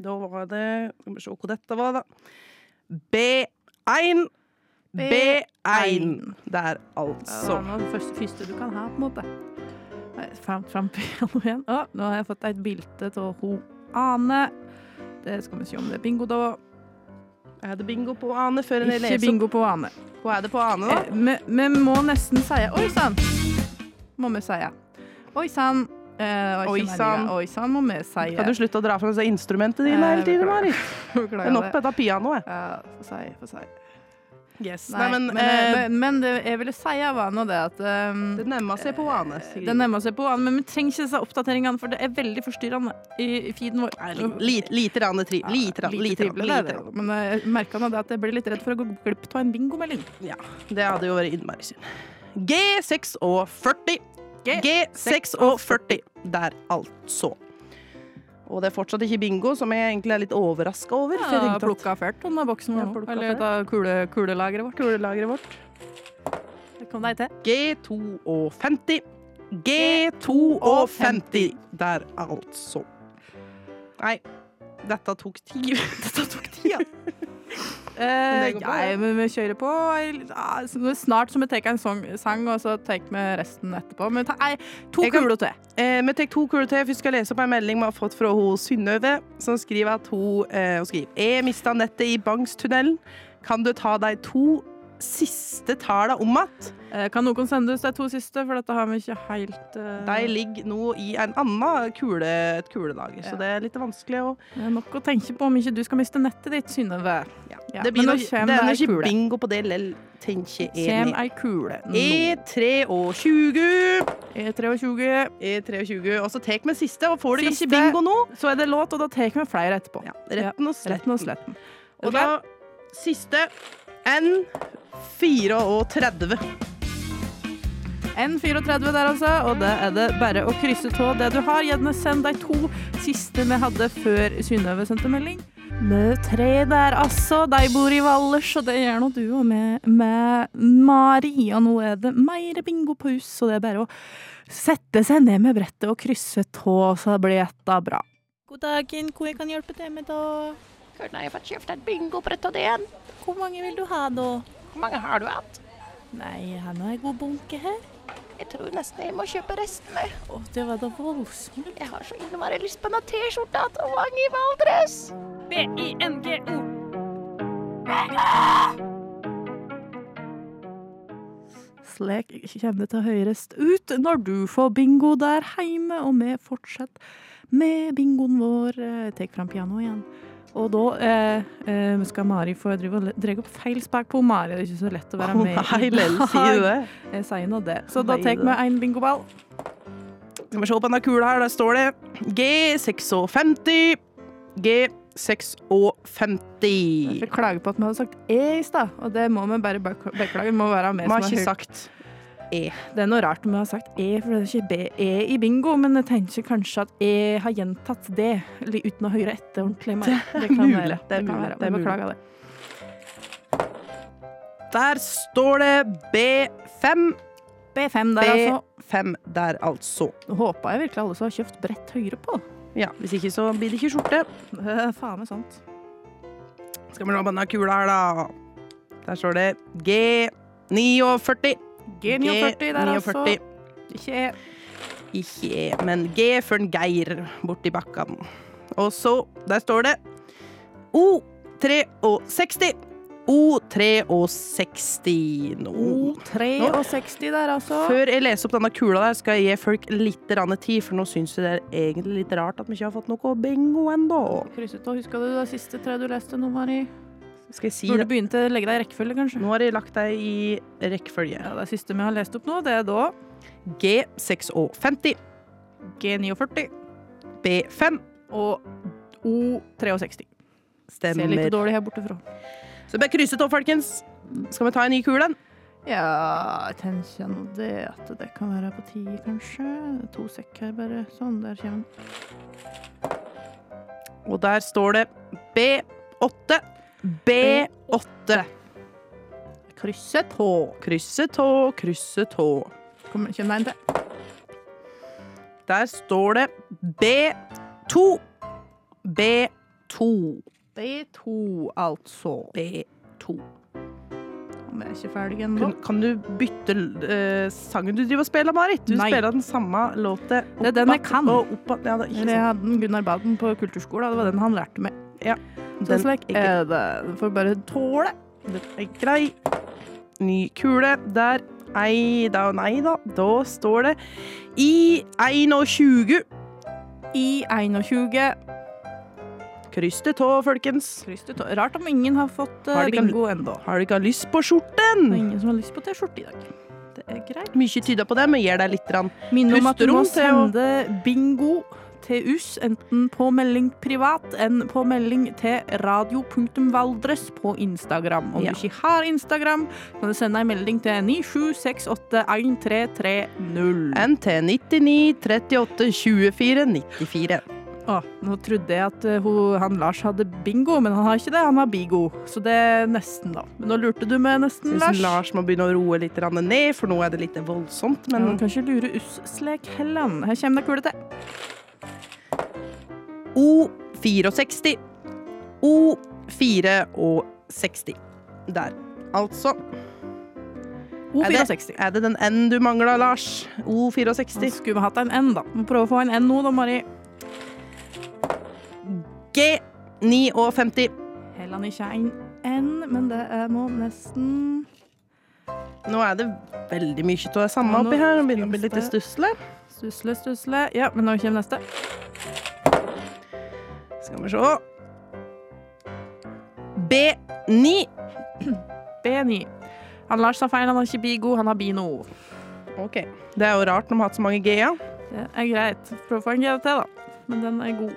Speaker 1: Da var det Skal vi se hva dette var, da. B1. B1. Der,
Speaker 2: Det
Speaker 1: altså.
Speaker 2: var er det første, første du kan ha, på en måte. Fram, fram piano igjen. Å, nå har jeg fått et bilde av ho Ane. Det skal vi se om det er bingo, da.
Speaker 1: Er det bingo på Ane før en
Speaker 2: Ikke bingo på Ane.
Speaker 1: Hva er det på Ane, da?
Speaker 2: Eh, Vi eh, må nesten si Oi sann! Må vi si. Oi sann. Eh,
Speaker 1: Oi sann.
Speaker 2: Oi sann må vi si.
Speaker 1: Kan du slutte å dra fram disse instrumentene dine hele tiden, Marit? Det er nok på dette pianoet.
Speaker 2: Ja, få si, få si.
Speaker 1: Yes.
Speaker 2: Nei,
Speaker 1: Nei, men,
Speaker 2: men,
Speaker 1: eh,
Speaker 2: men, men det jeg ville si, var nå det at um,
Speaker 1: det nærmer seg på vane. Sigrid.
Speaker 2: Det nærmer seg på, men vi trenger ikke disse oppdateringene, for det er veldig forstyrrende i, feeden vår.
Speaker 1: Nei, li- Lite, lite rann tri, lite rann, lite rann,
Speaker 2: trivelig, er
Speaker 1: lite
Speaker 2: det.
Speaker 1: rann.
Speaker 2: Men jeg merka nå det at jeg blir litt redd for å gå glipp av en bingomelding.
Speaker 1: Ja, det hadde jo vært innmari synd. G6 og 40. G6 og 40. Der, altså. Og det er fortsatt ikke bingo, som jeg egentlig er litt overraska over. jeg
Speaker 2: Ja,
Speaker 1: tenkte at
Speaker 2: plukka fælt, denne boksen
Speaker 1: Ja,
Speaker 2: Eller
Speaker 1: ut
Speaker 2: av kule, kulelageret vårt.
Speaker 1: Kulelageret vårt.
Speaker 2: Det kom deg til.
Speaker 1: G2 og 50. G2 og 50. Der, altså. Nei, dette tok tid. dette tok tid, ja.
Speaker 2: Eh, ja, men vi kjører på. Ja, nå- Snart så vi tar en sang, sang, og så tar vi resten etterpå. Men ta, nei, to kuler til.
Speaker 1: Eh, vi tar to kuler til. Vi skal lese opp en melding vi har fått fra hun Synnøve, som skriver at hun, eh, hun skriver Jeg mista nettet i Bangstunnelen. Kan du ta de to siste tallene om att?
Speaker 2: Eh, kan noen sende oss de to siste, for dette har vi ikke helt uh...
Speaker 1: De ligger nå i en annen kule, et kulelager, så det er litt vanskelig å
Speaker 2: Det er nok å tenke på om ikke du skal miste nettet ditt, Synnøve. Ja,
Speaker 1: Det blir nok- ikke bingo på det lell, tenker jeg.
Speaker 2: Kjem ei kule nå.
Speaker 1: E23
Speaker 2: E23.
Speaker 1: E23. Og så tek vi siste, og får du ikke bingo nå
Speaker 2: Så er det låt, og da tar vi flere etterpå.
Speaker 1: ja, Retten og sletten.
Speaker 2: Retten og sletten.
Speaker 1: Og da siste N34.
Speaker 2: N34 der, altså. Og det er det bare å krysse tå det du har. Gjerne send de to siste vi hadde før Synnøve sendte melding. Med tre der, altså. De bor i Valdres, og det gjør nå du òg med, med Mari. Og nå er det mer bingo på hus, så det er bare å sette seg ned med brettet og krysse tå, så blir dette bra. God dagen, hvor jeg kan hjelpe til med da?
Speaker 6: Kunne jeg fått kjøpt et bingobrett av den?
Speaker 2: Hvor mange vil du ha da?
Speaker 6: Hvor mange har du hatt?
Speaker 2: Nei, jeg har nå en god bunke her.
Speaker 6: Jeg tror nesten jeg må kjøpe resten. jeg.
Speaker 2: Å, det var da voldsomt.
Speaker 6: Jeg har så innmari lyst på en T-skjorte til Wang i Valdres.
Speaker 2: B-I-N-G-O. Slik kommer det til å høres ut når du får bingo der hjemme, og vi fortsetter med bingoen vår. Eh, Tek fram pianoet igjen. Og da eh, eh, skal Mari få dra opp feil spak på Mari. Det er ikke så lett å være med.
Speaker 1: Oh, nei, Lell, sier du det?
Speaker 2: Jeg sier nå det. Så da tar vi en bingoball.
Speaker 1: Skal vi se på denne kula her, der står det G56. G56.
Speaker 2: Jeg klager på at vi hadde sagt E i stad, og det må vi bare bek- beklage. Vi må være med.
Speaker 1: Vi har ikke
Speaker 2: har hørt
Speaker 1: sagt
Speaker 2: Det er noe rart om jeg har sagt E, for det er ikke B, E i bingo, men jeg tenker kanskje at E har gjentatt det, uten å høre etter ordentlig. Det, Det kan
Speaker 1: mulig,
Speaker 2: være.
Speaker 1: det
Speaker 2: kan være.
Speaker 1: det er.
Speaker 2: Beklager det.
Speaker 1: Der står det B5.
Speaker 2: B5 der, altså.
Speaker 1: B5 der, altså.
Speaker 2: Håper jeg virkelig alle som har kjøpt brett høyre på.
Speaker 1: Ja, Hvis ikke, så blir det ikke skjorte.
Speaker 2: Faen meg sant.
Speaker 1: Skal vi nå banne kula her, da. Der står det G49.
Speaker 2: G49 der, altså.
Speaker 1: G49.
Speaker 2: Ikke E.
Speaker 1: Ikke E, men G for en Geir borti bakken. Og så, der står det O63. O63 nå.
Speaker 2: O63 der, altså.
Speaker 1: Før jeg leser opp denne kula der, skal jeg gi folk litt tid, for nå syns jeg det er egentlig litt rart at vi ikke har fått noe bingo ennå.
Speaker 2: Krysset og Husker du det siste tre du leste nå, Mari?
Speaker 1: Skal jeg si
Speaker 2: Når
Speaker 1: det?
Speaker 2: begynte å legge deg i rekkefølge, kanskje?
Speaker 1: Nå har jeg lagt deg i rekkefølge.
Speaker 2: Ja, det siste vi har lest opp nå, det er da
Speaker 1: G56,
Speaker 2: G49
Speaker 1: B5
Speaker 2: og O63. Ser litt dårlig her borte fra.
Speaker 1: Så bare krysse av, folkens. Skal vi ta en ny kule?
Speaker 2: Ja, jeg tenker nå det at det kan være på tide, kanskje. To sekk her, bare. Sånn, der kommer den.
Speaker 1: Og der står det B8. B8.
Speaker 2: Krysse tå.
Speaker 1: Krysse tå, krysse tå.
Speaker 2: Kom, kjenn deg en til?
Speaker 1: Der står det B2. B2.
Speaker 2: B2, altså.
Speaker 1: B2.
Speaker 2: Vi er ikke ferdige ennå.
Speaker 1: Kan, kan du bytte uh, sangen du driver og spiller, Marit? Du
Speaker 2: Nei.
Speaker 1: spiller den samme låta
Speaker 2: Det er den jeg kan.
Speaker 1: og. Ja, det er ikke
Speaker 2: sånn. jeg hadde en Gunnar Baden på kulturskolen, det var den han lærte meg.
Speaker 1: Ja, den er
Speaker 2: det. Du får bare tåle.
Speaker 1: Den er grei. Ny kule. Der. Ei da nei da. Da står det i 21.
Speaker 2: I 21.
Speaker 1: Kryss det tå, folkens.
Speaker 2: Tå. Rart om ingen har fått uh,
Speaker 1: Har
Speaker 2: bingo ennå.
Speaker 1: Har du ikke lyst på
Speaker 2: Det er
Speaker 1: skjorten?
Speaker 2: ingen som har lyst på T-skjorte i dag. Det er greit.
Speaker 1: Mye tyder på det, men gir deg litt. grann.
Speaker 2: Minn om at du må sende bingo oss, enten på melding privat enn på melding til radio.valdres på Instagram. Om
Speaker 1: Ja.
Speaker 2: du ikke har Instagram, kan du sende en melding til 97681330.
Speaker 1: NT 99 38 24 94.
Speaker 2: Å, nå trodde jeg at eh, hun, han Lars hadde bingo, men han har ikke det. Han har bigo. Så det er nesten, da. Men nå lurte du med nesten, Lars.
Speaker 1: Lars må begynne å roe litt ned, for nå er det litt voldsomt.
Speaker 2: Men ja, kan ikke lure oss slik heller. Her kommer det kule til.
Speaker 1: O64. O64. Der. Altså
Speaker 2: O64.
Speaker 1: Er det den N du mangler, Lars?
Speaker 2: Så
Speaker 1: O64.
Speaker 2: skulle vi hatt en N, da. Vi prøve å få en N nå, da, Mari.
Speaker 1: G59.
Speaker 2: Heller ikke en N, men det er nå nesten
Speaker 1: Nå er det veldig mye av det samme
Speaker 2: Ja,
Speaker 1: oppi her. Begynner å bli litt stusslig.
Speaker 2: Stusle, stusle. Ja, men nå kommer neste.
Speaker 1: Skal vi se. B9.
Speaker 2: B9. Han Lars sa feil, han har ikke bigo, han har bino.
Speaker 1: OK. Det er jo rart når man har hatt så mange G-er.
Speaker 2: Det er greit. Prøv å få en G til, da. Men den er god.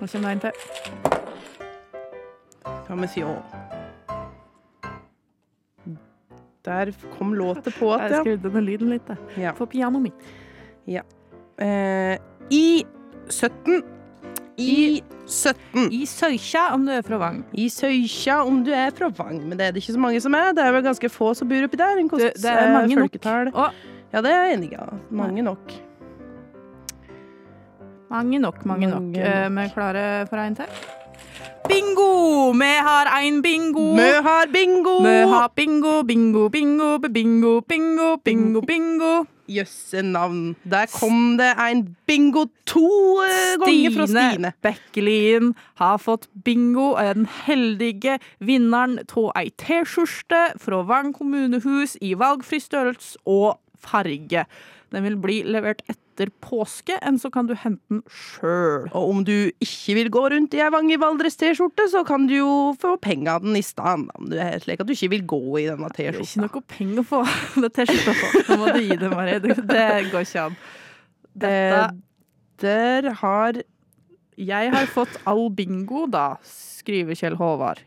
Speaker 2: Nå kommer det en til.
Speaker 1: Skal vi se. Der kom låta på
Speaker 2: Jeg
Speaker 1: at, ja.
Speaker 2: skrudde ned lyden litt, jeg.
Speaker 1: ja.
Speaker 2: For pianoet mitt.
Speaker 1: Eh, I 17. I 17.
Speaker 2: I Søykja, om du er fra Vang.
Speaker 1: I Søykja, om du er fra Vang. Men det er det ikke så mange som er. Det er vel ganske få som bor oppi der. Kost,
Speaker 2: Det, det er mange nok. Å,
Speaker 1: Ja, det er jeg enig i. Ja. Mange nok.
Speaker 2: mange nok, mange nok.
Speaker 1: Mange
Speaker 2: nok.
Speaker 1: nok.
Speaker 2: Vi klarer for en til? Bingo! Vi har en bingo!
Speaker 1: Vi har bingo!
Speaker 2: Vi har bingo, bingo, bingo, bingo, bingo, bingo, bingo.
Speaker 1: Jøsse navn. Der kom det en bingo to eh, ganger fra Stine.
Speaker 2: Bekkelien har fått bingo, og er den heldige vinneren av ei T-skjorte fra Vang kommunehus i valgfri størrelse og farge. Den vil bli levert etter påske, enn så kan du hente den sjøl.
Speaker 1: Og om du ikke vil gå rundt i ei Vang i Valdres T-skjorte, så kan du jo få penga den i stedet. Om du er slik at du ikke vil gå i denne
Speaker 2: Det er ikke noe penger å få den T-skjorta på. Nå må du gi det, Mari. Det det går ikke an. Dette
Speaker 1: Eh, Der har
Speaker 2: Jeg har fått all bingo, da, skriver Kjell Håvard.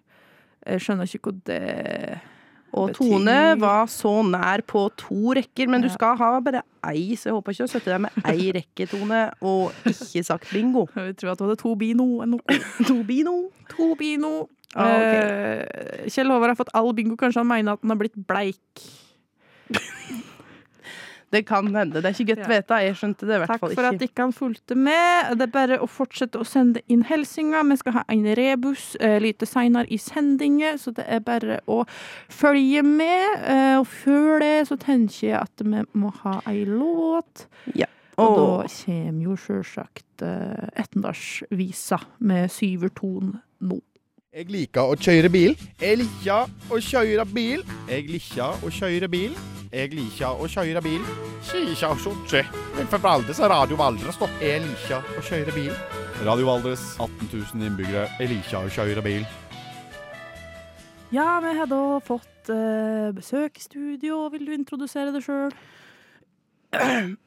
Speaker 2: Jeg skjønner ikke hva det
Speaker 1: Og Tone var så nær på to rekker, men du skal ha bare ei, så jeg håper ikke å sette deg med ei rekke, Tone, og ikke sagt bingo.
Speaker 2: Jeg tror at du hadde to bino.
Speaker 1: To bino.
Speaker 2: To bino.
Speaker 1: Ah, ok.
Speaker 2: Eh, Kjell Håvard har fått all bingo. Kanskje han mener at han har blitt bleik.
Speaker 1: Det kan hende. Det er ikke godt
Speaker 2: Ja.
Speaker 1: vite. Jeg skjønte det i hvert
Speaker 2: Takk
Speaker 1: fall
Speaker 2: for at
Speaker 1: ikke.
Speaker 2: ikke han fulgte med. Det er bare å fortsette å sende inn hilsener. Vi skal ha en rebus uh, litt seinere i sendingen, så det er bare å følge med. Uh, og før det så tenker jeg at vi må ha ei låt. Og
Speaker 1: Åh.
Speaker 2: da kommer jo sjølsagt uh, Etendalsvisa med Syverton nå.
Speaker 3: Jeg liker å kjøre bil. Jeg liker å kjøre bil. Jeg liker å kjøre bil. Jeg liker å kjøre bil. Kikja og kjortse. Men for Valdres er Radio Valdres, da. Jeg liker å kjøre bil. Radio Valdres, 18 000 innbyggere. Jeg liker å kjøre bil.
Speaker 2: Ja, vi har da fått eh, besøk i studio. Vil du introdusere deg sjøl?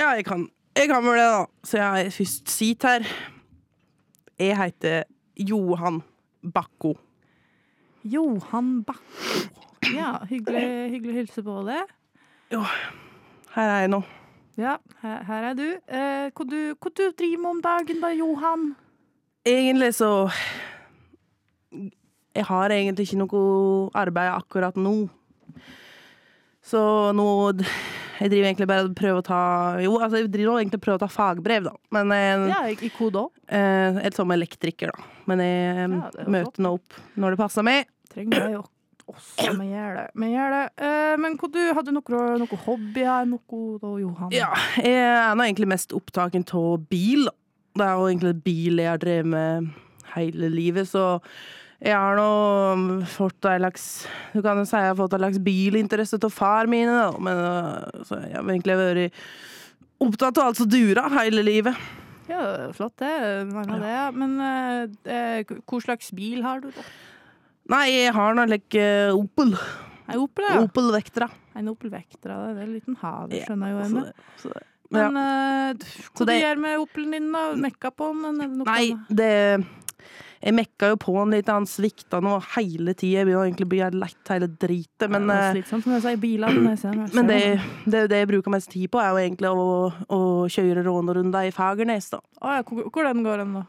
Speaker 1: Ja, jeg kan, jeg kan vel det, da. Så jeg først sit her. Jeg heter Johan Bakko.
Speaker 2: Johan Bakko. Ja, hyggelig, hyggelig hilse på det.
Speaker 1: Her er jeg nå.
Speaker 2: Ja, her, her er du. Eh, hva du. Hva du driver med om dagen da, Johan?
Speaker 1: Egentlig så Jeg har egentlig ikke noe arbeid akkurat nå. Så nå Jeg driver egentlig bare og prøver å ta Jo, altså jeg driver egentlig prøver å ta fagbrev, da. Men eh,
Speaker 2: Ja, i hva da?
Speaker 1: eh, som elektriker, da. Men jeg eh,
Speaker 2: Ja, er
Speaker 1: møter nå opp når det passer meg.
Speaker 2: Trenger jeg jo også. Vi gjør det. Vi gjør det. Eh, men hva du hadde noe, noe hobbyer? Noe da, Johan?
Speaker 1: Ja, jeg er nå egentlig mest opptaken av bil. Det er jo egentlig bil jeg har drevet med hele livet, så jeg har nå fått en slags Du kan jo si jeg har fått en slags bilinteresse av far mine, da. Men øh, så jeg har egentlig vært opptatt av alt som durer hele livet.
Speaker 2: Ja, flott det. Mange av det, ja. Men eh, eh, hva slags bil har du, da?
Speaker 1: Nei, jeg har nå like uh, Opel.
Speaker 2: Ei Opel, ja.
Speaker 1: Opel Vectra.
Speaker 2: En Opel Vectra. Det er en liten hage,
Speaker 1: Ja,
Speaker 2: skjønner jeg jo.
Speaker 1: Så, ja.
Speaker 2: Men eh,
Speaker 1: Så
Speaker 2: hva du
Speaker 1: det-
Speaker 2: gjør med Opelen din, da? Mekka på den?
Speaker 1: Nei, det Jeg mekka jo på han litt, han svikta nå hele tida. Jeg begynner egentlig å bli lett hele dritet. Men,
Speaker 2: det
Speaker 1: eh,
Speaker 2: slitsomt jeg bilene.
Speaker 1: men det, det, det jeg bruker mest tid på, er jo egentlig å, å kjøre rånerunder i Fagernes, da.
Speaker 2: Å, ja, hvor, hvor den går den, da?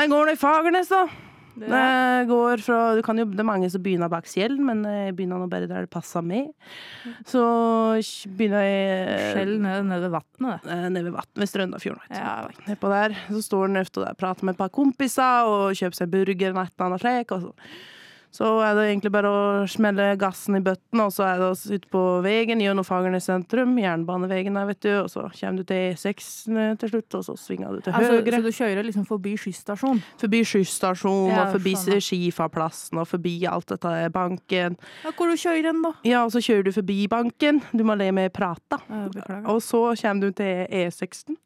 Speaker 1: Den går nå i Fagernes, da.
Speaker 2: Det
Speaker 1: Det går fra du kan jo, Det er mange som begynner bak Skjell, men jeg begynner nå bare der det passer meg. Så begynner jeg
Speaker 2: Skjell nede, nede ved vannet.
Speaker 1: det. nede ved vannet ved Strøndafjorden.
Speaker 2: Ja.
Speaker 1: Nedpå der. Så står han ofte der, prater med et par kompiser og kjøper seg burger eller et eller annet slik. Så. er det egentlig bare å smelle gassen i bøtten, og så er det oss ute på veien gjennom Fagernes sentrum, jernbanevegen der, vet du, og så kommer du til E6 til slutt, og så svinger du til
Speaker 2: Altså,
Speaker 1: høyre.
Speaker 2: så du kjører liksom forbi skysstasjonen?
Speaker 1: Forbi skysstasjonen,
Speaker 2: Ja,
Speaker 1: og forbi
Speaker 2: skjønner.
Speaker 1: Skifaplassen, og forbi alt dette banken.
Speaker 2: Ja, hvor du kjører den, da?
Speaker 1: Ja, og så kjører du forbi banken. Du må le med prata.
Speaker 2: Ja.
Speaker 1: Og så kommer du til E6-en,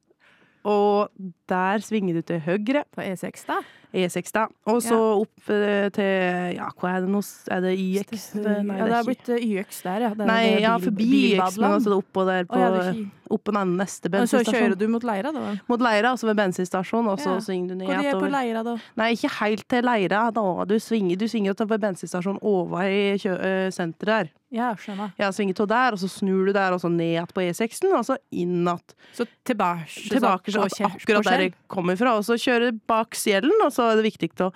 Speaker 1: og der svinger du til høyre.
Speaker 2: På E6, da?
Speaker 1: E6, da. Og så
Speaker 2: Ja.
Speaker 1: opp eh, til Ja, hva er det nå? Er det YX?
Speaker 2: ja, det har blitt eh, YX der, ja. Det
Speaker 1: Nei,
Speaker 2: det
Speaker 1: ja, forbi YX, det er oppå der på
Speaker 2: oh,
Speaker 1: Oppå den neste
Speaker 2: Og så kjører du mot Leira, da?
Speaker 1: Mot Leira, altså ved bensinstasjonen, og så svinger du ned
Speaker 2: Hvor er på. Leira, da?
Speaker 1: Nei, ikke helt til Leira, da. Du svinger, du svinger til bensinstasjonen over i eh, senteret der.
Speaker 2: Ja, skjønner.
Speaker 1: Ja, svinger til der, og så snur du der, og så ned igjen på E6-en, og så inn igjen.
Speaker 2: Så tilbake,
Speaker 1: Tilbake
Speaker 2: så,
Speaker 1: så akkurat der jeg kommer fra, og så kjører bak Sjellen, og så er det viktig å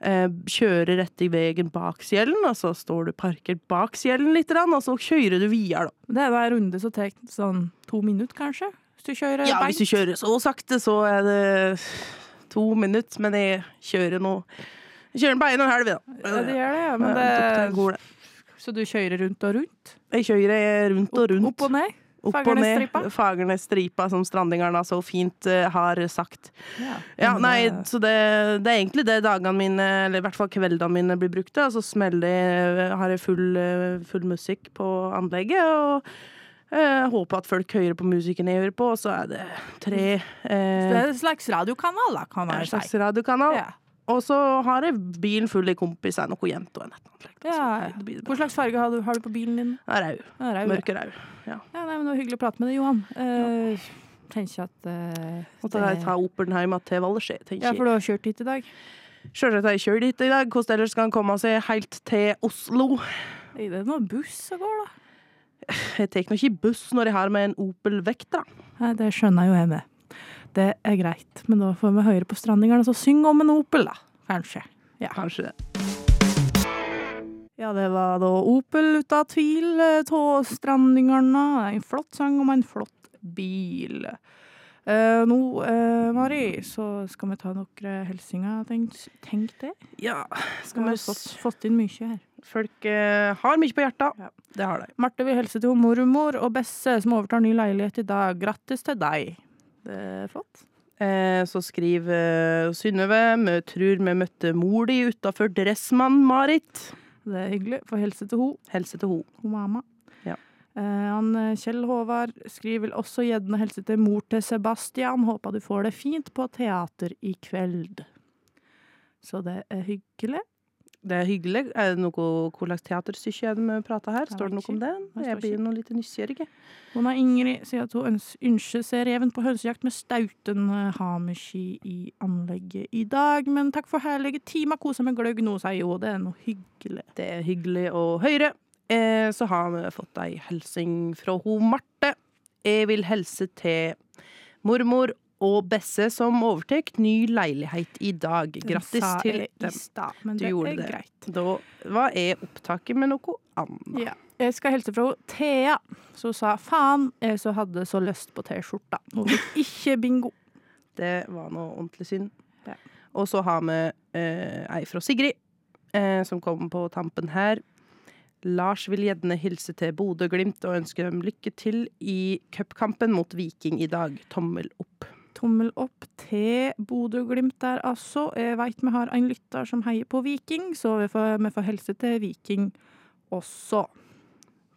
Speaker 1: eh, kjøre rett i veien bak sjelen, og så står du parkert bak sjelen litt, og så kjører du videre, da.
Speaker 2: Det er en runde som tar sånn to minutter, kanskje? Hvis du kjører
Speaker 1: Ja,
Speaker 2: beint?
Speaker 1: hvis du kjører så sakte, så er det to minutter, men jeg kjører nå Jeg kjører på en og en halv, da.
Speaker 2: Ja, det gjør det, ja. Men
Speaker 1: Ja,
Speaker 2: det, så du kjører rundt og rundt?
Speaker 1: Jeg kjører rundt og rundt.
Speaker 2: Opp og ned?
Speaker 1: Opp og ned.
Speaker 2: Fagernesstripa?
Speaker 1: Som strandingerne så fint uh, har sagt.
Speaker 2: Ja,
Speaker 1: Ja, nei,
Speaker 2: det-
Speaker 1: så det, det er egentlig det dagene mine, eller i hvert fall kveldene mine, blir brukt til. Og så smeller jeg, har jeg full, eh, full musikk på anlegget, og Uh, håper at folk hører på musikken jeg hører på, og så er det tre
Speaker 2: Det
Speaker 1: eh,
Speaker 2: er en slags radiokanal, da, kan
Speaker 1: en slags radiokanal.
Speaker 2: Ja.
Speaker 1: Og så har jeg bilen full av kompiser, noe jenter og eller annet.
Speaker 2: Ja.
Speaker 1: Det
Speaker 2: Hva slags farge har du, har du på bilen din?
Speaker 1: Det rød.
Speaker 2: Ja, rød, ja.
Speaker 1: Mørkerød. Ja.
Speaker 2: Ja, nei, men det var hyggelig å prate med deg, Johan. Uh, tenker at uh,
Speaker 1: Måtte jeg ta Opernheim til Valdresjø, tenker jeg.
Speaker 2: Ja, for du har kjørt hit i dag.
Speaker 1: Sjølsagt har jeg kjørt dit i dag. Hvordan ellers skal han komme seg helt til Oslo?
Speaker 2: Er det noen buss som går, da?
Speaker 1: Jeg tar nå ikke buss når jeg har med en Opel Vectra.
Speaker 2: Nei, det skjønner jo jeg med. Det er greit, men da får vi høre på Strandingeren, og så syng om en Opel, da. Kanskje. Ja.
Speaker 1: Kanskje det.
Speaker 2: Ja, det var da Opel, ut av tvil, av strandingerne. En flott sang om en flott bil. Eh, nå, eh, Mari, så skal vi ta noen hilsener, tenk, tenk det.
Speaker 1: Ja,
Speaker 2: Vi
Speaker 1: skal
Speaker 2: har
Speaker 1: vi
Speaker 2: fått, fått inn mye her.
Speaker 1: Folk eh, har mye på hjertet.
Speaker 2: Ja.
Speaker 1: Det har de.
Speaker 2: Marte vil hilse til mormor og Besse, som overtar ny leilighet i dag. Grattis til deg. Det er flott.
Speaker 1: Eh, så skriver eh, Synnøve tror vi møtte mor di utafor Dressmann, Marit.
Speaker 2: Det er hyggelig. Få helse til ho.
Speaker 1: Helse til ho.
Speaker 2: Ho mamma.
Speaker 1: Ja.
Speaker 2: Eh, han, eh, Kjell Håvard skriver vel også gjerne helse til mor til Sebastian. Håper du får det fint på teater i kveld. Så det er hyggelig.
Speaker 1: Det er hyggelig. Er det noe, Hva slags teaterstykke er det vi prater her? Står det noe om det? Jeg blir
Speaker 2: noe
Speaker 1: nå litt nysgjerrig.
Speaker 2: Har Ingrid sier at hun øns- ønsker seg reven på hønsejakt med stauten eh, hameski i anlegget i dag. Men takk for herlige timer. Kosa med gløgg nå, sier hun. Det er noe hyggelig.
Speaker 1: Det er hyggelig å høre. Eh, så har vi fått ei hilsing fra ho Marte. Jeg vil helse til mormor og Besse som overtar ny leilighet i dag. Grattis
Speaker 2: sa
Speaker 1: til
Speaker 2: jeg
Speaker 1: dem.
Speaker 2: i stad, men
Speaker 1: Du
Speaker 2: det
Speaker 1: gjorde
Speaker 2: er
Speaker 1: det.
Speaker 2: greit.
Speaker 1: Da var jeg opptaket med noe annet.
Speaker 2: Ja. Jeg skal hilse fra Thea, som sa faen, jeg så hadde så lyst på T-skjorta. Og fikk ikke bingo.
Speaker 1: Det var noe ordentlig synd.
Speaker 2: Ja.
Speaker 1: Og så har vi eh, ei fra Sigrid, eh, som kom på tampen her. Lars vil gjerne hilse til Bodø-Glimt og ønske dem lykke til i cupkampen mot Viking i dag. Tommel opp.
Speaker 2: Tommel opp til Bodø-Glimt der, altså. Jeg veit vi har en lytter som heier på Viking, så vi får, vi får helse til Viking også.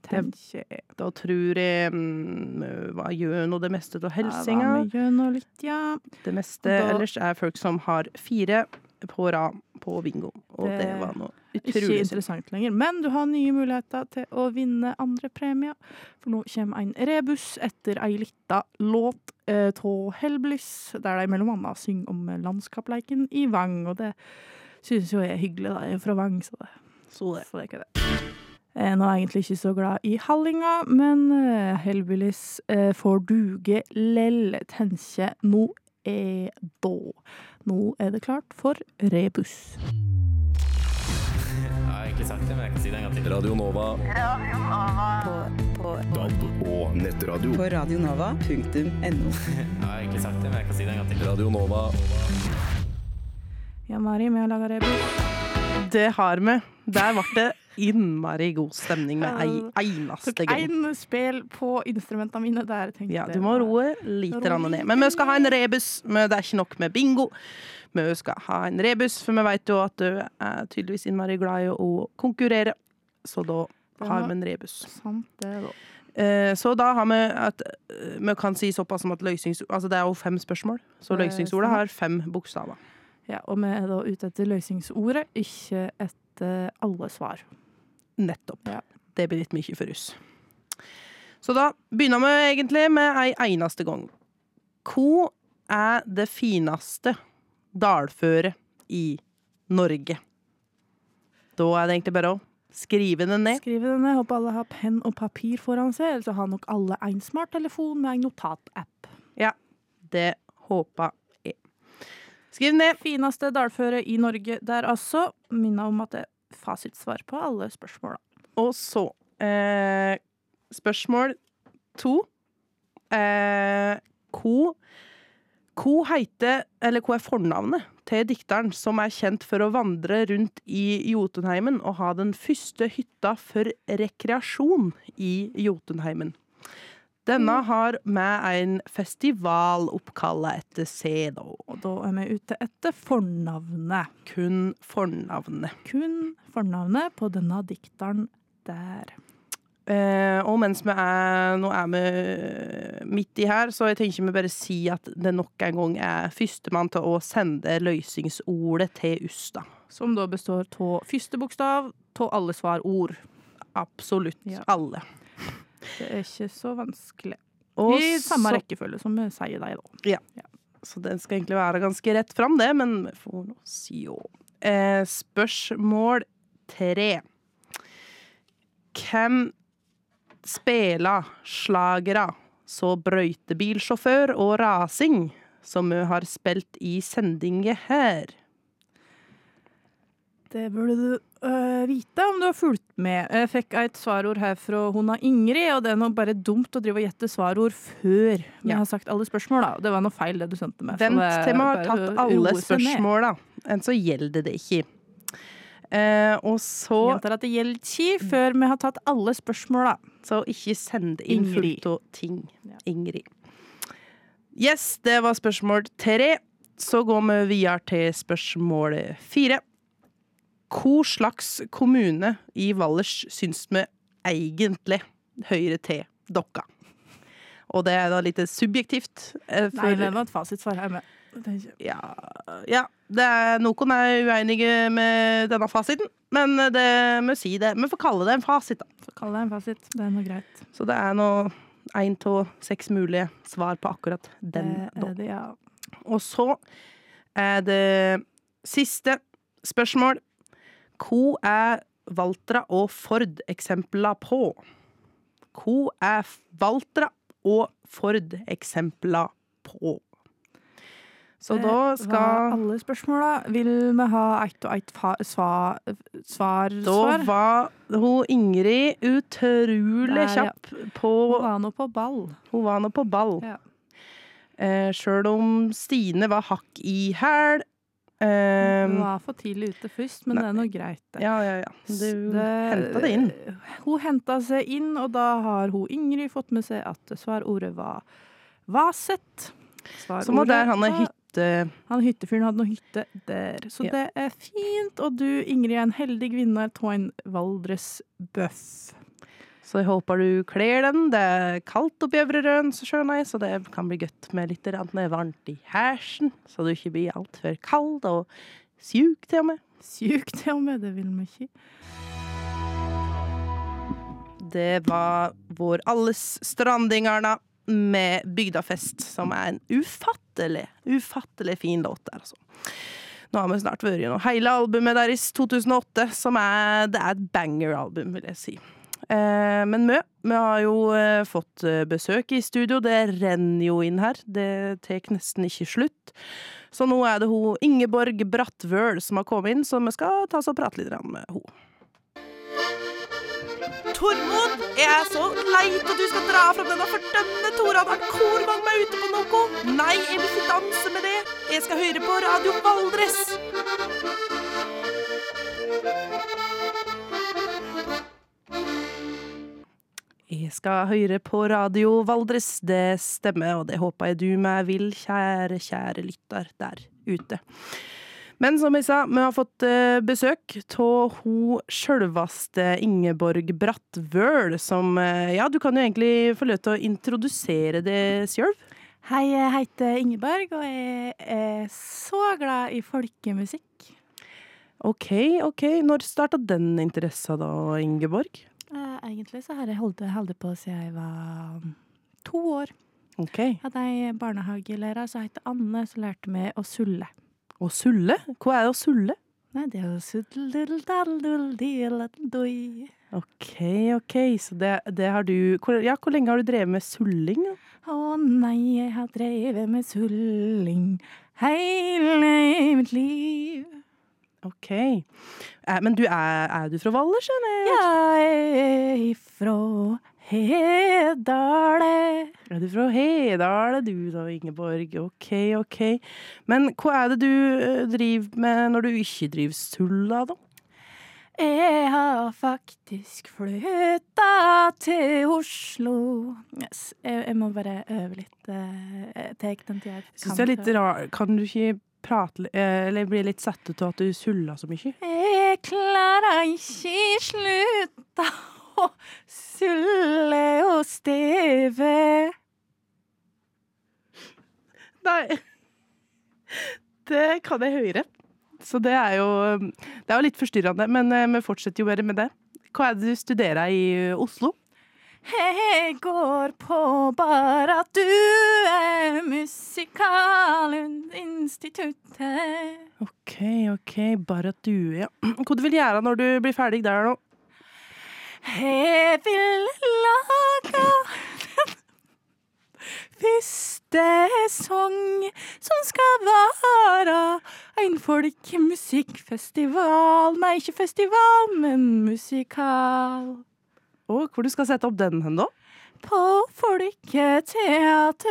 Speaker 2: Tenker jeg.
Speaker 1: Da tror jeg mm, hva gjør nå det meste av helsinga.
Speaker 2: Ja, litt, ja.
Speaker 1: Det meste
Speaker 2: Da-
Speaker 1: ellers er folk som har fire på rad på bingo. Og det,
Speaker 2: Det-
Speaker 1: var noe utrolig Ikke
Speaker 2: interessant lenger. Men du har nye muligheter til å vinne andre premier. For nå kommer en rebus etter ei lita låt av Hellbliss, der de mellom annet synger om landskapleiken i Vang. Og det synes jo jeg er hyggelig, da. Jeg er fra Vang, så det,
Speaker 1: Så det.
Speaker 2: så det er ikke det. Nå er jeg egentlig ikke så glad i Hallinga, men uh, Hellbillies eh, får duge lell, tenker nå er da. Nå er det klart for rebus.
Speaker 7: Jeg har egentlig sagt det, men jeg kan si det en gang til. Radio Nova. Radio Nova. På.
Speaker 8: DAB og nettradio.
Speaker 5: På radionova.no.
Speaker 7: Jeg har egentlig sagt det, men jeg kan si det en gang til. Radio Nova.
Speaker 2: Ja, Mari, vi har laga rebus.
Speaker 1: Det har vi. Der ble det innmari god stemning med ei eneste
Speaker 2: Tok
Speaker 1: gang.
Speaker 2: én spill på instrumentene mine der. tenkte
Speaker 1: Ja, du må roe litt ned. Men vi skal ha en rebus. Det er ikke nok med bingo. Vi skal ha en rebus, for vi vet jo at du er tydeligvis innmari glad i å konkurrere. Så da har vi en rebus.
Speaker 2: Sant, det, da.
Speaker 1: Eh, Så da har vi at eh, Vi kan si såpass som at løsnings... Altså det er jo fem spørsmål, så løsningsordet har fem bokstaver.
Speaker 2: Ja, og vi er da ute etter løsningsordet, ikke etter alle svar.
Speaker 1: Nettopp.
Speaker 2: Ja.
Speaker 1: Det blir litt mye for oss. Så da begynner vi egentlig med ei eneste gang. Hvor er det fineste dalføret i Norge? Da er det egentlig bare å skrive det ned.
Speaker 2: Skrive det ned. Håper alle har penn og papir foran seg, eller så har nok alle en smarttelefon med en notatapp.
Speaker 1: Det håper jeg. Skriv ned.
Speaker 2: Fineste dalføret i Norge der altså. Minner om at det fasitsvar på alle spørsmåla.
Speaker 1: Og så eh, Spørsmål to. Eh, ko Ko heter, eller ko er fornavnet til dikteren som er kjent for å vandre rundt i Jotunheimen og ha den første hytta for rekreasjon i Jotunheimen? Denne har med en festival oppkalla etter seg, da.
Speaker 2: Og da er vi ute etter fornavnet.
Speaker 1: Kun fornavnet.
Speaker 2: Kun fornavnet på denne dikteren der.
Speaker 1: Eh, og mens vi er Nå er vi midt i her, så jeg tenker vi bare si at det nok en gang er førstemann til å sende løsningsordet til oss, da.
Speaker 2: Som da består av første bokstav av alle svar ord.
Speaker 1: Absolutt
Speaker 2: Ja.
Speaker 1: alle.
Speaker 2: Det er ikke så vanskelig.
Speaker 1: Og
Speaker 2: I samme
Speaker 1: så-
Speaker 2: rekkefølge som vi sier deg, da.
Speaker 1: Ja, Så den skal egentlig være ganske rett fram, det, men vi får nå si jo. Eh, spørsmål tre. Hvem spiller slagere så brøytebilsjåfør og rasing som vi har spilt i sendinger her?
Speaker 2: Det burde du øh, vite om du har fulgt med. Jeg fikk et svarord her fra hona Ingrid, og det er nå bare dumt å drive og gjette svarord før vi
Speaker 1: Ja.
Speaker 2: har sagt alle spørsmåla. Det var noe feil, det du sendte meg.
Speaker 1: Vent
Speaker 2: det
Speaker 1: til vi har tatt alle spørsmåla, enn så gjelder det ikke. Eh, og så
Speaker 2: Gjentar at det gjelder ikke før vi har tatt alle spørsmåla.
Speaker 1: Så ikke send inn fullt av ting. Ingrid. Yes, det var spørsmål tre. Så går vi videre til spørsmål fire. Hvor slags kommune i Valdres syns vi egentlig Høyre til dere? Og det er da litt subjektivt. For,
Speaker 2: Nei, det var et fasitsvar her med.
Speaker 1: Ja, ja det er, noen er uenige med denne fasiten, men det må si det. Vi får kalle det en fasit, da.
Speaker 2: Så kall det en fasit. Det er noe greit.
Speaker 1: Så det er nå én av seks mulige svar på akkurat den. da.
Speaker 2: ja.
Speaker 1: Og så er det siste spørsmål. Hva er Valtra og Ford eksempler på? Hva er Valtra og Ford eksempler på? Så
Speaker 2: Det
Speaker 1: da
Speaker 2: var
Speaker 1: skal
Speaker 2: alle spørsmåla. Vil vi ha ett og ett svar, svar,
Speaker 1: Da var hun Ingrid utrolig
Speaker 2: Der, ja.
Speaker 1: kjapp på
Speaker 2: Hun var nå på ball.
Speaker 1: Hun var nå på ball.
Speaker 2: Ja.
Speaker 1: Eh, Sjøl om Stine var hakk i hæl.
Speaker 2: Hun
Speaker 1: du
Speaker 2: var for tidlig ute først, men det er nå greit, det.
Speaker 1: ja, ja, ja. Du henta det inn.
Speaker 2: Hun henta seg inn, og da har hun Ingrid fått med seg at svarordet var vaset.
Speaker 1: Som var der han er hytte...
Speaker 2: Han hyttefyren hadde noe hytte der. Så
Speaker 1: Ja.
Speaker 2: det er fint. Og du, Ingrid, er en heldig vinner av en Valdres-bøff.
Speaker 1: Så jeg håper du kler den. Det er kaldt oppi Øvre Røn, så skjønner jeg, så det kan bli godt med litt varmt i hersen, så du ikke blir altfor kald og sjuk til og med.
Speaker 2: Sjuk til og med, det vil vi ikke.
Speaker 1: Det var vår alles Strandingarna med Bygdafest, som er en ufattelig, ufattelig fin låt der, altså. Nå har vi snart vært gjennom hele albumet deres, 2008, som er, det er et banger-album, vil jeg si. Eh, men Mø, vi har jo eh, fått eh, besøk i studio, det renner jo inn her. Det tar nesten ikke slutt. Så nå er det hun Ingeborg Brattvøl som har kommet inn, så vi skal ta oss og prate litt med henne.
Speaker 6: Tormod, jeg er så lei av at du skal dra fram denne fordømte Tora, hver gang vi er ute på noe. Nei, jeg vil ikke danse med det. Jeg skal høre på Radio Valdres.
Speaker 1: Jeg skal høre på Radio Valdres, det stemmer, og det håper jeg du meg vil, kjære, kjære lytter der ute. Men som jeg sa, vi har fått eh, besøk av hun sjølveste Ingeborg Brattvøl, som eh, Ja, du kan jo egentlig få lov til å introdusere det sjøl.
Speaker 2: Hei, jeg heter Ingeborg, og jeg er så glad i folkemusikk.
Speaker 1: OK, OK. Når starta den interessa da, Ingeborg?
Speaker 2: Eh, egentlig så har jeg holdt, holdt på siden jeg var to år.
Speaker 1: OK.
Speaker 2: Jeg hadde ei barnehagelærer som het Anne, som lærte meg å sulle.
Speaker 1: Å sulle? Hva er det å sulle?
Speaker 2: Nei, det er å suddel-daddel-dil-doi.
Speaker 1: OK, OK. Så det, det har du hvor, Ja, hvor lenge har du drevet med sulling?
Speaker 2: Å nei, jeg har drevet med sulling hele mitt liv.
Speaker 1: OK. Eh, men du er, er du fra Valdres, skjønner
Speaker 2: Jeg Jeg er ifra Hedale.
Speaker 1: Er du fra Hedale, du da, Ingeborg? OK, OK. Men hva er det du eh, driver med når du ikke driver sulla, da?
Speaker 2: Jeg har faktisk flytta til Oslo. Yes, jeg, jeg må bare øve litt. Jeg tar den tida jeg
Speaker 1: kan. Synes det er litt rar Kan du ikke prate eh, Eller bli litt satt ut av at du suller så mye?
Speaker 2: Jeg klarer ikke slutta å sulle og steve.
Speaker 1: Nei. Det kan jeg høre. Så det er jo Det er jo litt forstyrrende, men eh, vi fortsetter jo bare med det. Hva er det du studerer i eh, Oslo?
Speaker 2: Jeg går på bare at du er musikalinstituttet.
Speaker 1: OK, OK, bare at du ja. Hva du vil gjøre når du blir ferdig der nå?
Speaker 2: Jeg vil lage første sang som skal være en folkemusikkfestival. Nei, ikke festival, men musikal.
Speaker 1: Og hvor du skal sette opp den hen, da?
Speaker 2: På Folketeatret.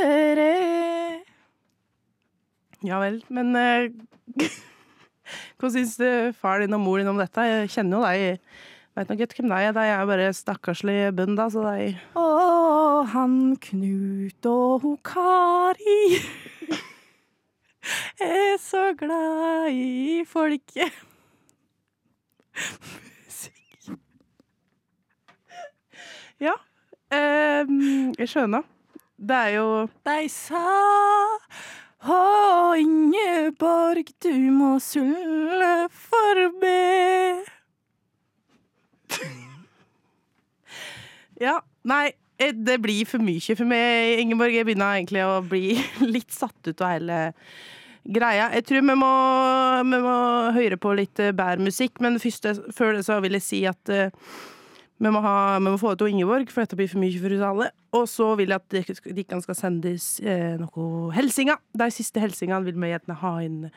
Speaker 1: Ja vel, men uh, Hva syns eh, far din og mor din om dette? Jeg kjenner jo deg. Veit nok ikke hvem det er. De er bare stakkarslig bønn, da, så de
Speaker 2: Å, han Knut og ho Kari er så glad i folket. Musikk.
Speaker 1: Ja. Um, jeg skjønner. Det er jo
Speaker 2: De sa Å, Ingeborg, du må sulle for meg.
Speaker 1: Ja, nei, eh, det blir for mye for meg, Ingeborg. Jeg begynner egentlig å bli litt satt ut av hele greia. Jeg tror vi må, vi må høre på litt bærmusikk, bedre musikk, men først, før det så vil jeg si at eh, vi må, ha, vi må få til Ingeborg, for dette blir for mye for oss alle. Og så vil jeg at de- de kan skal sendes eh, noe helsinger. De siste helsingene vil vi gjerne ha inn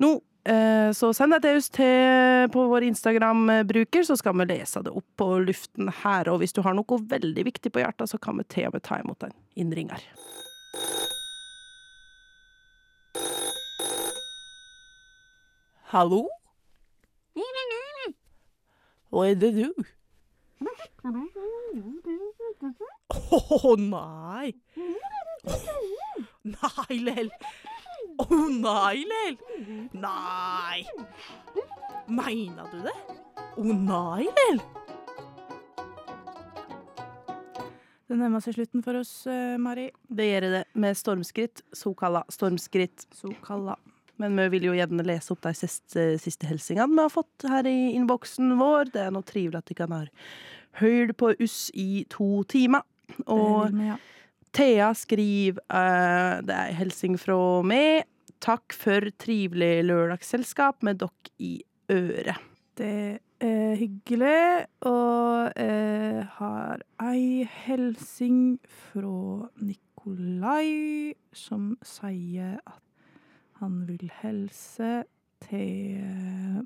Speaker 1: nå. Eh, så send det til oss til, på vår Instagram-bruker, så skal vi lese det opp på luften her. Og hvis du har noe veldig viktig på hjertet, så kan vi til og med ta imot en innringer.
Speaker 6: Hallo? Hva er det du? Å nei! Nei, Lel. Å nei, Lel. Nei. Mener du det? Å nei, Lel.
Speaker 2: Det nærmer seg slutten for oss, eh, Mari.
Speaker 1: Det gjør det med stormskritt, såkalla stormskritt.
Speaker 2: Sokalla.
Speaker 1: Men vi vil jo gjerne lese opp de siste, siste helsingene vi har fått her i innboksen vår. Det er noe trivelig at dere har hørt på oss i to timer. Og
Speaker 2: med, ja.
Speaker 1: Thea skriver uh, Det er hilsing fra meg. Takk for trivelig lørdagsselskap med dere i øret.
Speaker 2: Det er hyggelig, og jeg har ei hilsing fra Nikolai, som sier at han vil hilse til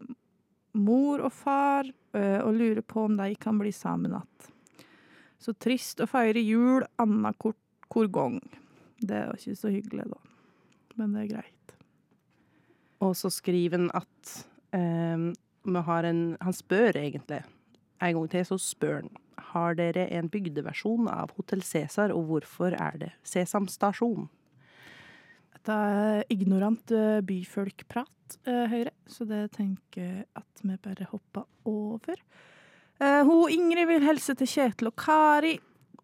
Speaker 2: mor og far, eh, og lurer på om de kan bli sammen igjen. Så trist å feire jul annenhver gang. Det er ikke så hyggelig, da. Men det er greit.
Speaker 1: Og så skriver han at um, vi har en Han spør egentlig. En gang til så spør han. Har dere en bygdeversjon av Hotell Cæsar, og hvorfor er det Sesam stasjon?
Speaker 2: Dette er ignorant eh, byfolkprat, eh, Høyre, så det tenker jeg at vi bare hopper over. Eh, hun Ingrid vil helse til Kjetil og Kari.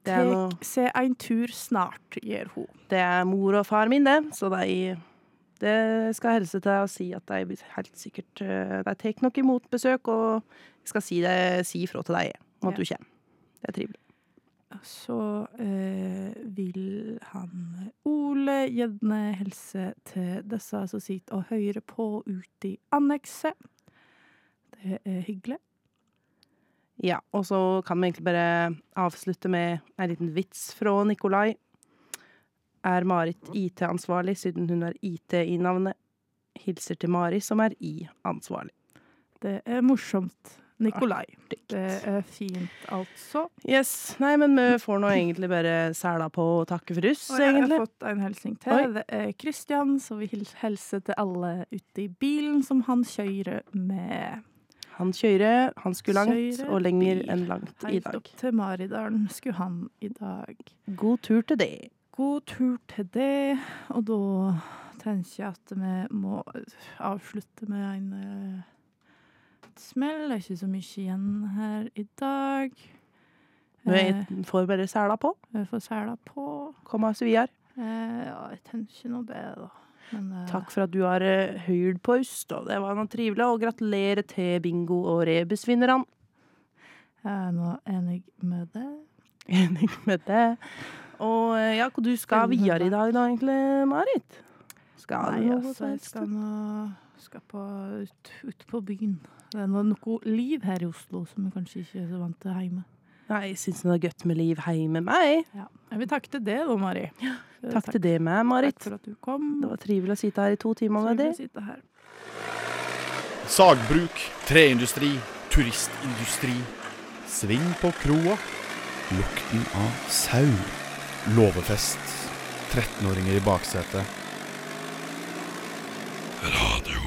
Speaker 2: Tek seg en tur snart, gjør hun.
Speaker 1: det er mor og far min, det. Så de det skal helse til og si at de helt sikkert eh, De tar nok imot besøk, og jeg skal si, det, si ifra til deg om at
Speaker 2: Ja.
Speaker 1: du kommer. Det er trivelig.
Speaker 2: Så eh, vil han Ole gjerne helse til disse som sitter og hører på ute i annekset. Det er hyggelig.
Speaker 1: Ja, og så kan vi egentlig bare avslutte med en liten vits fra Nikolai. Er Marit IT-ansvarlig siden hun har IT i navnet? Hilser til Mari, som er I-ansvarlig.
Speaker 2: Det er morsomt. Nikolai. Det er fint, altså.
Speaker 1: Yes. Nei, men vi får nå egentlig bare sæla på og takke for oss,
Speaker 2: Og jeg har fått en hilsing til.
Speaker 1: Oi.
Speaker 2: Det er Kristian så vi hilser til alle ute i bilen som han kjører med.
Speaker 1: Han kjører, han skulle langt,
Speaker 2: Kjører
Speaker 1: og lenger
Speaker 2: bil.
Speaker 1: enn langt i
Speaker 2: Helt
Speaker 1: dag.
Speaker 2: opp til Maridalen skulle han i dag.
Speaker 1: God tur til det.
Speaker 2: God tur til det, og da tenker jeg at vi må avslutte med en eh, smell. Det er ikke så mye igjen her i dag.
Speaker 1: Vi får bare sæla på.
Speaker 2: Vi får sela på.
Speaker 1: Komme oss videre.
Speaker 2: Eh, ja, jeg tenker nå det, da. Men, eh,
Speaker 1: Takk for at du har eh, hørt på oss, og Det var noe trivelig. Og gratulerer til bingo- og rebusvinnerne.
Speaker 2: Jeg er nå enig med det.
Speaker 1: Enig med det. Og ja, hva du skal videre i dag da, egentlig, Marit? Skal
Speaker 2: Nei,
Speaker 1: du noe
Speaker 2: altså, jeg skal nå skal på, ut, ut på byen. Det er noe liv her i Oslo som vi kanskje ikke er så vant til hjemme.
Speaker 1: Nei, jeg syns det er godt med liv hjemme med meg.
Speaker 2: Ja. Jeg vil takke til det da, Mari. Ja,
Speaker 1: Takk til det med, Marit.
Speaker 2: Takk for at du kom.
Speaker 1: Det var trivelig å sitte her i to timer med
Speaker 2: her.
Speaker 3: Sagbruk, treindustri, turistindustri. Sving på kroa. Lukten av sau. Låvefest. 13-åringer i baksetet. Radio